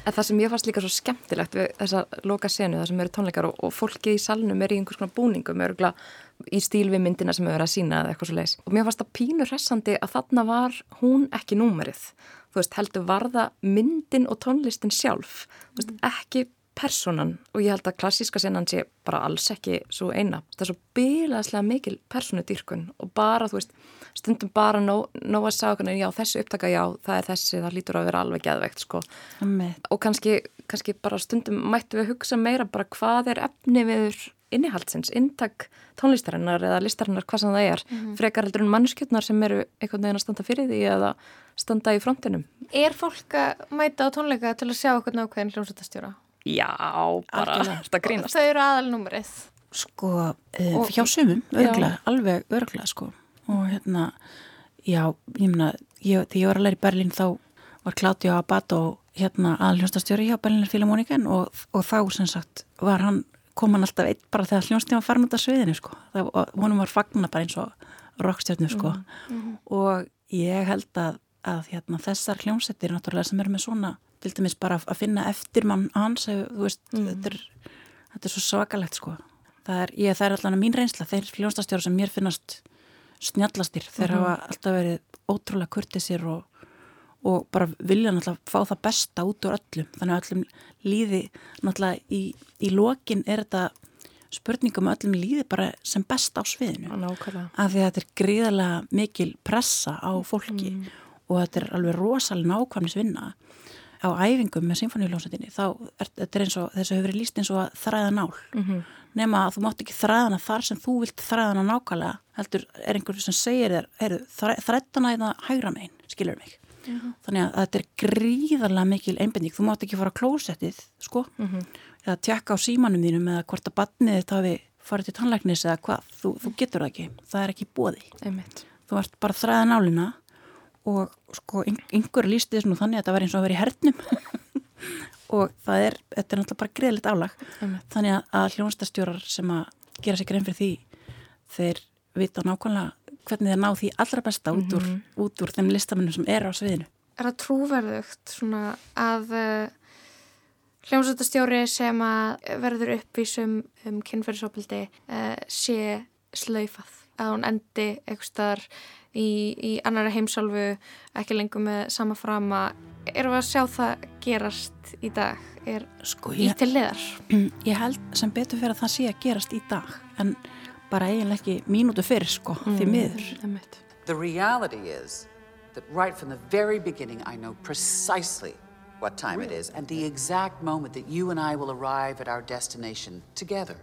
En það sem ég fannst líka svo skemmtilegt við þessa loka senu, það sem eru tónleikar og, og fólkið í salnum er í einhvers konar búningum örgulega í stíl við myndina sem hefur verið að sína eða eitthvað svo leis. Og mér fannst það pínur hressandi að þarna var hún ekki númerið. Þú veist, heldur var það myndin og tónlistin sjálf. Þú veist, ekki personan og ég held að klassíska senan sé bara alls ekki svo eina. Það er svo bílaðslega mikil personudýrkun og bara, þú veist, stundum bara nóg, nóg að sagja okkur, já, þessi upptaka, já, það er þessi, það lítur að vera alveg geðveikt, sko. Einmitt. Og kannski, kannski bara stundum mættu við hugsa meira bara hvað er efni viður innihaldsins, inntak tónlistarinnar eða listarinnar, hvað sem það er, Mhm. frekar heldur en mannskjötnar sem eru einhvern veginn að standa fyrir því eða standa í frontinum. Er fólk að mæta á tónleika til að sjá okkur nákvæðin hljómsveitastjóra? Já, bara, þetta grínast. Þau eru aðalnúmerið. sko, uh, Og- hjá sumum örglega, Já. alveg örglega sko og hérna, já ég ég, þegar ég var að læra í Berlín þá var Claudio Abato hérna aðljónstastjóri hjá Berlínar Filharmoniken og, og þá sem sagt var hann kom hann alltaf eitt bara þegar hljónstíma farin út af sviðinu sko, það, og honum var fagna bara eins og rockstjörnu sko. Mhm. og ég held að, að hérna, þessar hljómsettir náttúrulega sem eru með svona til dæmis bara að finna eftir mann hans, ef, þú veist, þetta, er, þetta er svo svakalegt sko. Það er, ég, það er allan að mín reynsla þeir hljónstastjóra sem mér finnast snjallastir, þeir Mhm. hafa alltaf verið ótrúlega kurtisir og, og bara vilja náttúrulega fá það besta út úr öllum, þannig að öllum líði náttúrulega í, í lokin er þetta spurningum að öllum líði bara sem best á sviðinu Nákvæmlega. af því að þetta er gríðarlega mikil pressa á fólki og þetta er alveg rosalega nákvæmnis vinna á æfingum með symfóniuljónsettinni þá er þetta eins og þessu hefur verið líst eins og að þræða nál Mhm. Nema að þú mátt ekki þræða hana þar sem þú vilt þræða hana nákvæmlega heldur er einhver sem segir þér þrættana í það hægra megin skilur mig? Mhm. þannig að þetta er gríðarlega mikil einbinding. Þú mátt ekki fara á klósettið sko Mhm. eða tjekka á símanum þínum eða hvort að batnið þetta hafi farið til tannlæknis eða hvað, þú, þú getur það ekki. Það er ekki bóði Einmitt. þú ert bara að þræða nálina og sko ein- einhver lísti þess nú þannig að þetta var eins og að vera í hernum og það er, þetta er náttúrulega bara greiðlegt álag Einmitt. þannig að, hljónstastjórar sem að gera sig grein fyrir því þeir vita nákvæmlega hvernig þeir ná því allra besta út úr, Mhm. út úr þeim listamennum sem er á sviðinu. Er það trúverðugt svona að uh, hljómsveitastjóri sem að verður uppvísum um kynferðisopildi uh, sé slaufað? Að hún endi eitthvað í, í annara heimsálfu ekki lengur með sama frama. Erum við að sjá það gerast í dag? Er Sko, í til liðar? Ég held sem betur fyrir að það sé að gerast í dag en bara eiginlega ekki mínútu fyrir sko, því miður. The reality is that right from the very beginning, I know precisely what time it is and the exact moment that you and I will arrive at our destination together.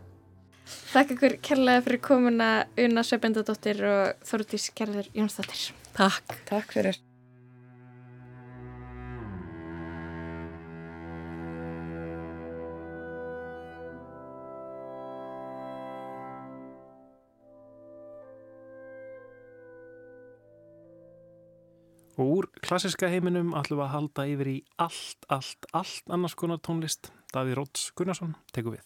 Þakka ykkur kærlega fyrir komuna Una Sveibendadóttir og Þórdís Gerður Jónsdóttir. Takk. Takk fyrir. Og úr klassiska heiminum ætlum við að halda yfir í allt, allt, allt annars konar tónlist. Davíð Róts Gunnarsson tekur við.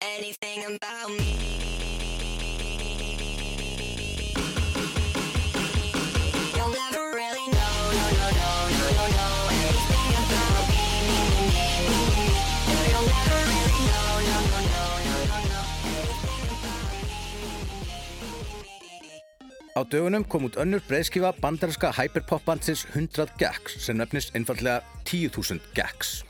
Anything about me, Á dögunum kom út önnur breyðskifa bandarinska hyperpop-bandsins 100 Gags sem nefnist einfallega 10.000 Gags.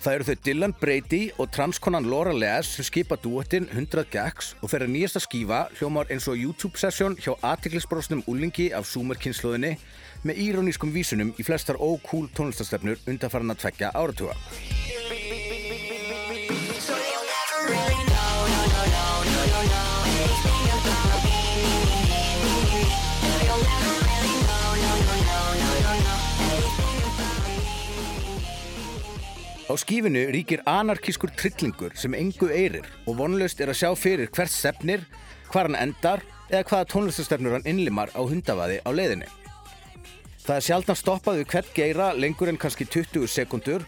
Það eru þau Dylan Brady og transkonan Laura Les sem skipa duettinn 100 Gags og þeirra nýjasta skífa hljómar eins og YouTube-sessjón hjá aðtiklisbrosnum úlingi af Zoomer-kynnslóðinni með írónískum vísunum í flestar ókúl tónlistastefnur undanfarn að tvekja áratuga. Á skífinu ríkir anarkískur trillingur sem engu eirir og vonlaust er að sjá fyrir hvert stefnir, hvar hann endar eða hvaða tónlistastefnur hann innlimar á hundavaði á leiðinni. Það er sjaldan stoppað við hvert geira lengur en kannski 20 sekundur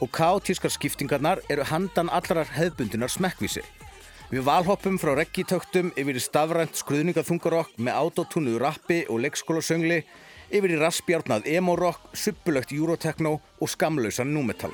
og kaotískar skiptingarnar eru handan allarar hefðbundunar smekkvísi. Við valhoppum frá reggitöktum yfir í stafrænt skruðningaþungarokk með autotúnuðu rappi og leikskólasöngli yfir í raspjárnað emo-rock, suppulögt eurotekno og skamlausan númetal.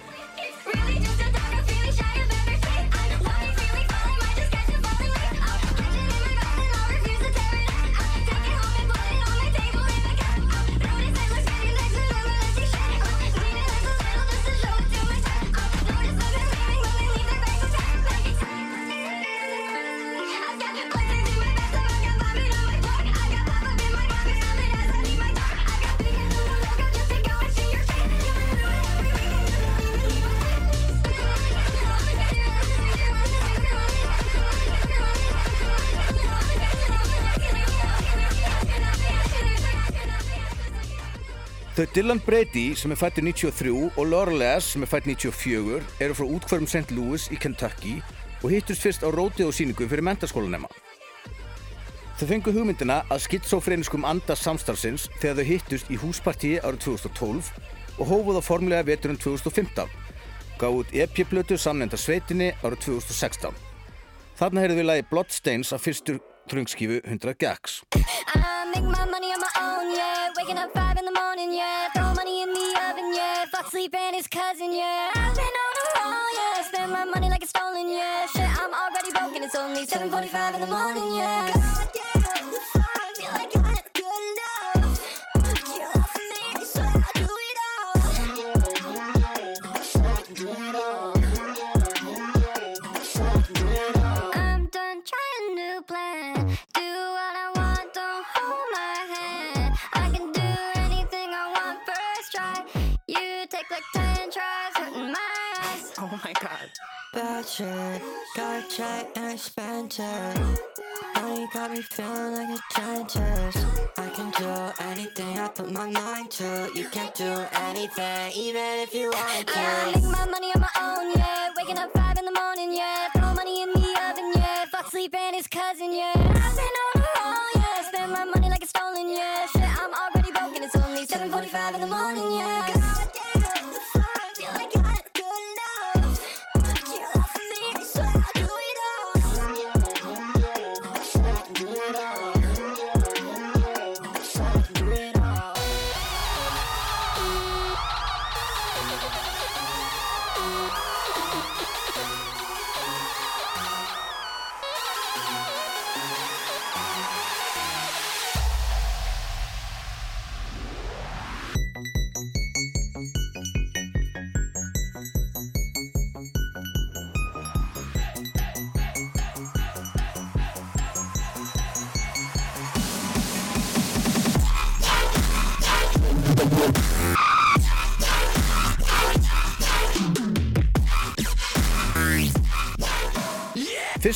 Þau Dylan Brady sem er fættur 93 og Laura Les sem er fætt 94 eru frá útkværum St. Louis í Kentucky og hittust fyrst á rótið og síningu fyrir mentaskólanema. Þau fengu hugmyndina að skitsofreniskum anda samstarfsins þegar þau hittust í húspartíi árið 2012 og hófuð á formlega veturinn 2015. Gáð út EP-blötu samnenda sveitinni árið 2016. Þarna heyrðu við lagi Bloodstains af fyrstu tröngskífu 100 Gags. I make my money on my own, yeah. Waking up five in the morning, yeah. Throw money in the oven, yeah. Fuck sleep and his cousin, yeah. I've been on a roll, yeah. Spend my money like it's stolen, yeah. Shit, I'm already broken. It's only 7:45 in the morning, yeah. God damn, Bad shit, dark check and expensive. Money got me feeling like a dentist. I can do anything I put my mind to. You can't do anything, even if you want Yeah, I to. Ah, make my money on my own, yeah. Waking up five in the morning, yeah. Throw money in the oven, yeah. dancing, yeah. I've been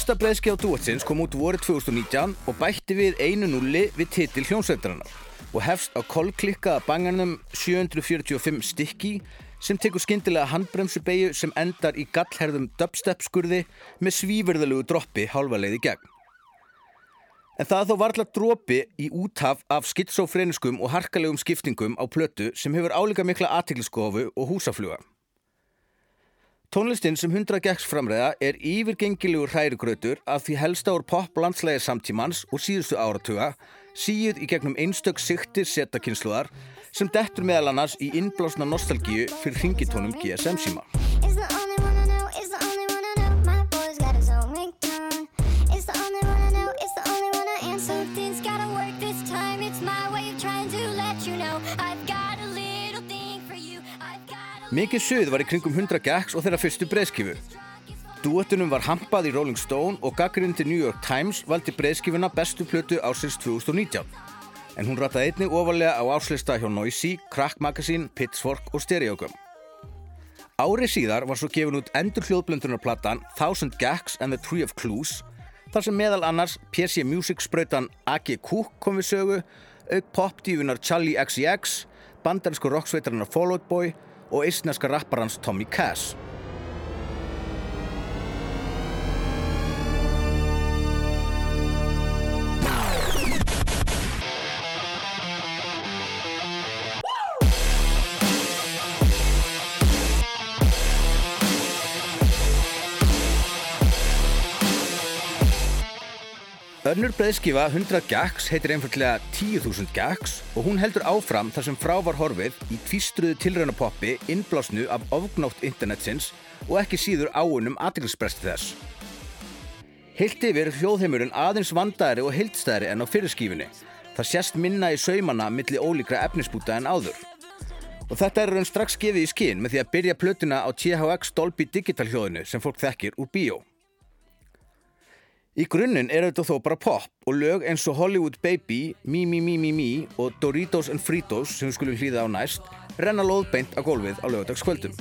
Fyrsta breyðski á duetsins kom út vorið 2019 og bætti við einu nulli við titil hljómsveitarinnar og hefst á kolklikkaða banganum 745 stykki sem tekur skyndilega handbremsubeigju sem endar í gallherðum dubstep skurði með svíverðalegu droppi hálfa leið í gegn. En það þó varla dropi í úthaf af skitsofreniskum og harkalegum skiptingum á plötu sem hefur álíka mikla aðtikliskofu og húsafluga. Tónlistin sem 100 gegns framræða er yfirgengilegur hrærigrautur af því helsta úr pop-landslægi samtímans og síðustu áratuga síð í gegnum einstök siktir setakynsluðar sem dettur meðal annars í innblásna nostalgíu fyrir ringitónum GSM síma. Mikið suð var í kringum 100 gegns og þeirra fyrstu breyðskifu. Duettunum var hampað í Rolling Stone og gaggrinn til New York Times valdi breyðskifuna bestu plötu ársins 2019. En hún rataði einnig ofalega á áslista hjá Noisy, Crack Magazine, Pitchfork og Stereogum. Ári síðar var svo gefin út endur hljóðblöndunarplatan Thousand Gags and the Tree of Clues þar sem meðal annars PC Music sprautan A.G. Cook kom við sögu, auk popdífunar Charlie XCX, bandarísku rocksveitarinnar Fall Out Boy og eistneska rapparans Tommy Cass. Önnur breiðskifa 100 gags heitir einfallega 10.000 gags og hún heldur áfram þar sem frá var horfið í tvístruðu tilraunapoppi innblásnu af ofgnótt internetsins og ekki síður áunum aðtilspresti þess. Heilt yfir hljóðheimurinn aðeins vandaðri og heiltstæðri en á fyrirskífinni. Það sést minna í saumanna milli ólíkra efnisbúta en áður. Og þetta er raun strax gefið í skinn með því að byrja plötuna á THX Dolby Digital hljóðinu sem fólk þekkir úr bíó. Í grunninn er þetta þó bara pop og lög eins og Hollywood Baby, Me Me Me Me Me og Doritos and Fritos sem við skulum hlýða á næst renna lóðbeint á gólfið á lögadagskvöldum.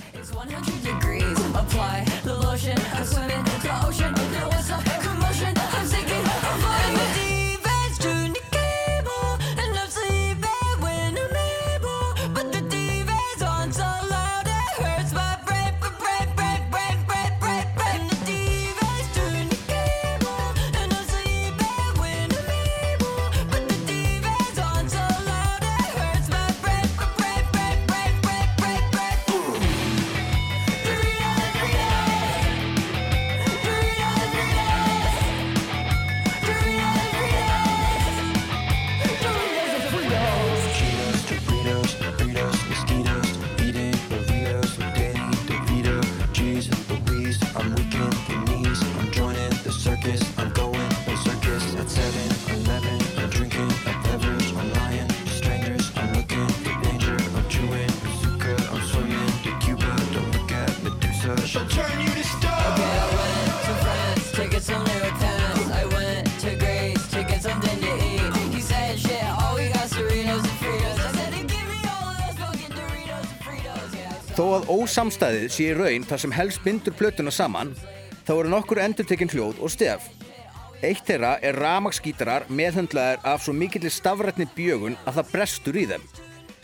Að ósamstæðið sé í raun þar sem helst bindur plötuna saman, þá eru nokkur endurtekinn hljóð og stef. Eitt þeirra er ramagsgítarar meðhundlaðir af svo mikillir stafrætni bjögun að það brestur í þeim,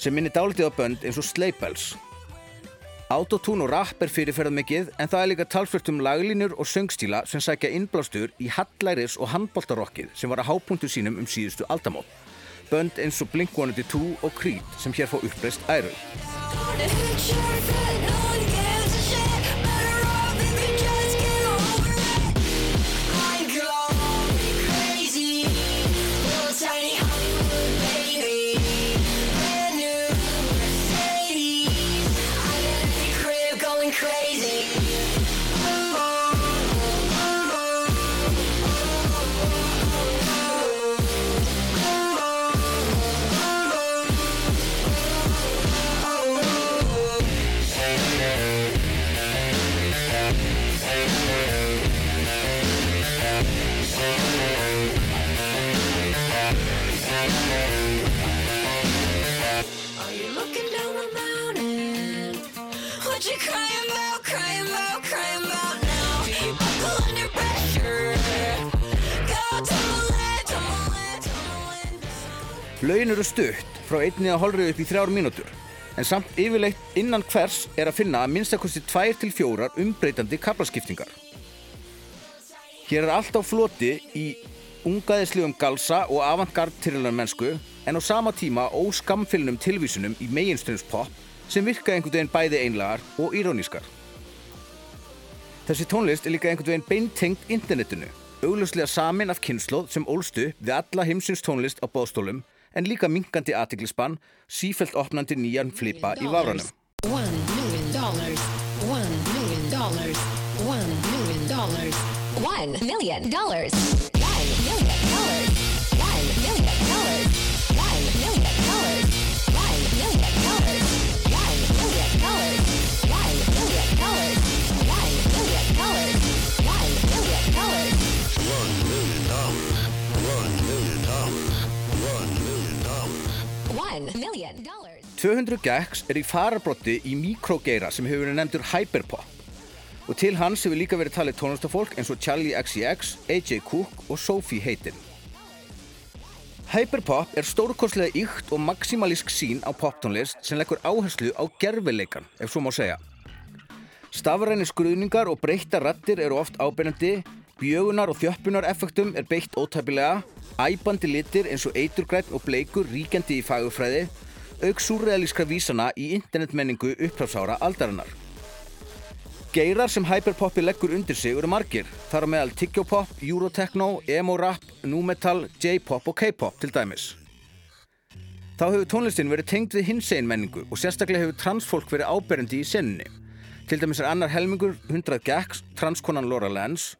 sem minni dálítið á bönd eins og Sleipels. Autotune og rap er fyrirferð mikið en það er líka talsvert um laglínur og söngstíla sem sækja innblástur í hallæris og handboltarokkið sem var að hápunktu sínum um síðustu aldamót. Bönd eins og Blink-182 og Creed sem hér fá uppreist æru. Going Laugin eru stutt frá einni að holrið upp í þrjár mínútur en samt yfirleitt innan hvers er að finna að minnstakosti tvær til fjórar umbreytandi kaplaskiptingar. Hér er allt á floti í ungaðislegum galsa og avantgard mennsku en á sama tíma óskamfylnum tilvísunum í meginströmspop sem virka einhvern veginn bæði einlagar og irónískar. Þessi tónlist er líka einhvern veginn beintengt internetinu, augljóslega samin af kynnslóð sem ólstu við alla heimsins tónlist á bóðstólum en líka minkandi aðtiklisbann, sífelt opnandi nýjan flipa í vafranum. One million dollars. 200 Gex er í farabrotti í mikrogeira sem hefur verið nefndur Hyperpop og til hans hefur líka verið talið tónlistafólk eins og Charlie XCX, AJ Cook og Sophie Hayden. Hyperpop er stórkostlega ykt og maximalísk sín á poptónlist sem leggur áherslu á gerfileikan, ef svo má segja. Stafræni skruðningar og breytta rattir eru oft ábyrjandi, bjögunar og þjöppunar effektum er beitt ótæpilega, æbandi litir eins og eiturgræn og bleikur ríkjandi í fagufræði, auk súrrealískra vísana í internetmenningu upphráfsára aldarinnar. Geirar sem hyperpoppi leggur undir sig eru margir, þar á meðal tyggjopop, eurotechno, emo-rap, nu-metal, j-pop og k-pop til dæmis. Þá hefur tónlistin verið tengd við hinsegin menningu og sérstaklega hefur transfólk verið áberandi í senninni. Til dæmis er annar helmingur 100 Gex, transkonan Laura Lance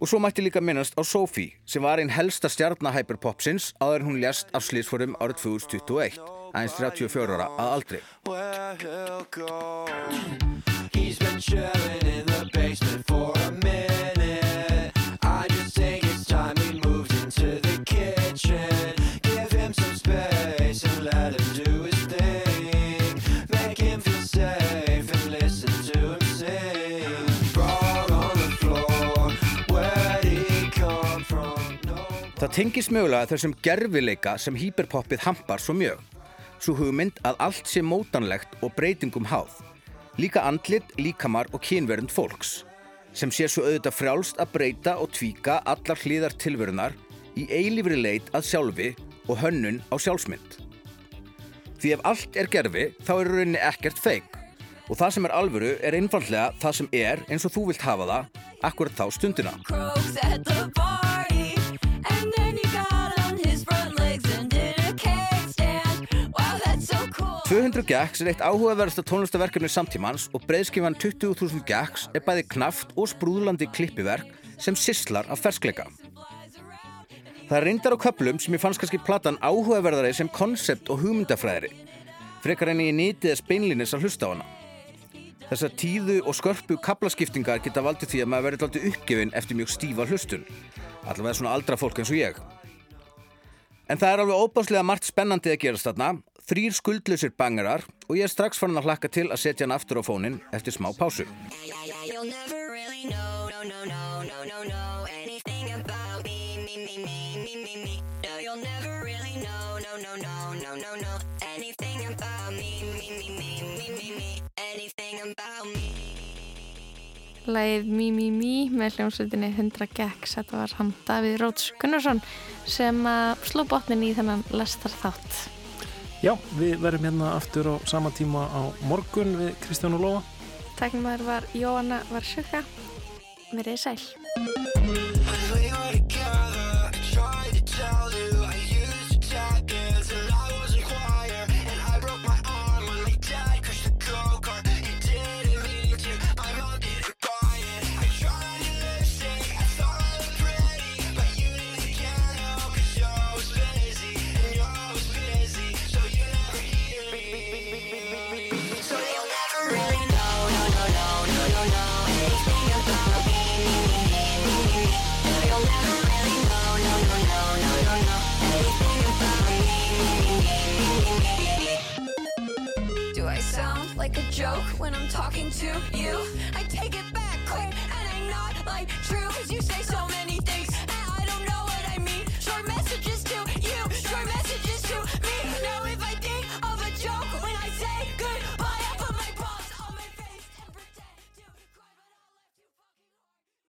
og svo mætti líka minnast á Sophie sem var einn helsta áður en hún lést af slísforum árið 2021, aðeins 34 ára að aldrei. Það tengis mögulega þessum gerfileika sem hýperpoppið hampar svo mjög. Svo hugmynd að allt sé mótanlegt og breytingum háð. Líka andlit, líkamar og kynverund fólks. Sem sé svo auðvitað frjálst að breyta og tvíka allar hliðar tilverunar í eilífri leit að sjálfi og hönnun á sjálfsmynd. Því ef allt er gerfi þá er rauninni ekkert feik. Og það sem er alvöru er einfallega það sem er eins og þú vilt hafa það akkurat þá stundina. 200 Gex er eitt áhugaverðasta tónlistaverkefni samtímans og breiðskifan 20.000 Gex er bæði knaft og sprúðlandi klippiverk sem sislar af ferskleika. Það er reyndar á köplum sem ég fannst kannski platan áhugaverðari sem konsept og hugmyndafræðri, frekar en ég nýtið þess beinlinis að hlusta á hana. Þessar tíðu og skörpu kaplaskiptingar geta valdið því að maður verið alltaf uppgefin eftir mjög stífa hlustun, allavega svona aldra fólk eins og ég. En það er alveg óbáslega margt spennandi að gerast þarna, Þrýr skuldlusir bangarar og ég er strax fann að hlakka til að setja hann aftur á fónin eftir smá pásu. Læðið Mí Mí Mí með hljómsveitinni 100 Gex, þetta var hann Davíð Róts Gunnarsson sem sló botnin í þennan lestar þátt. Já, við verðum hérna aftur á sama tíma á morgun við Kristján og Lóa. Tæknumæður var Jóanna Varsjöka. Verið sæl. Joke when I'm talking to you? I take it back quick and I'm not like true Cause you say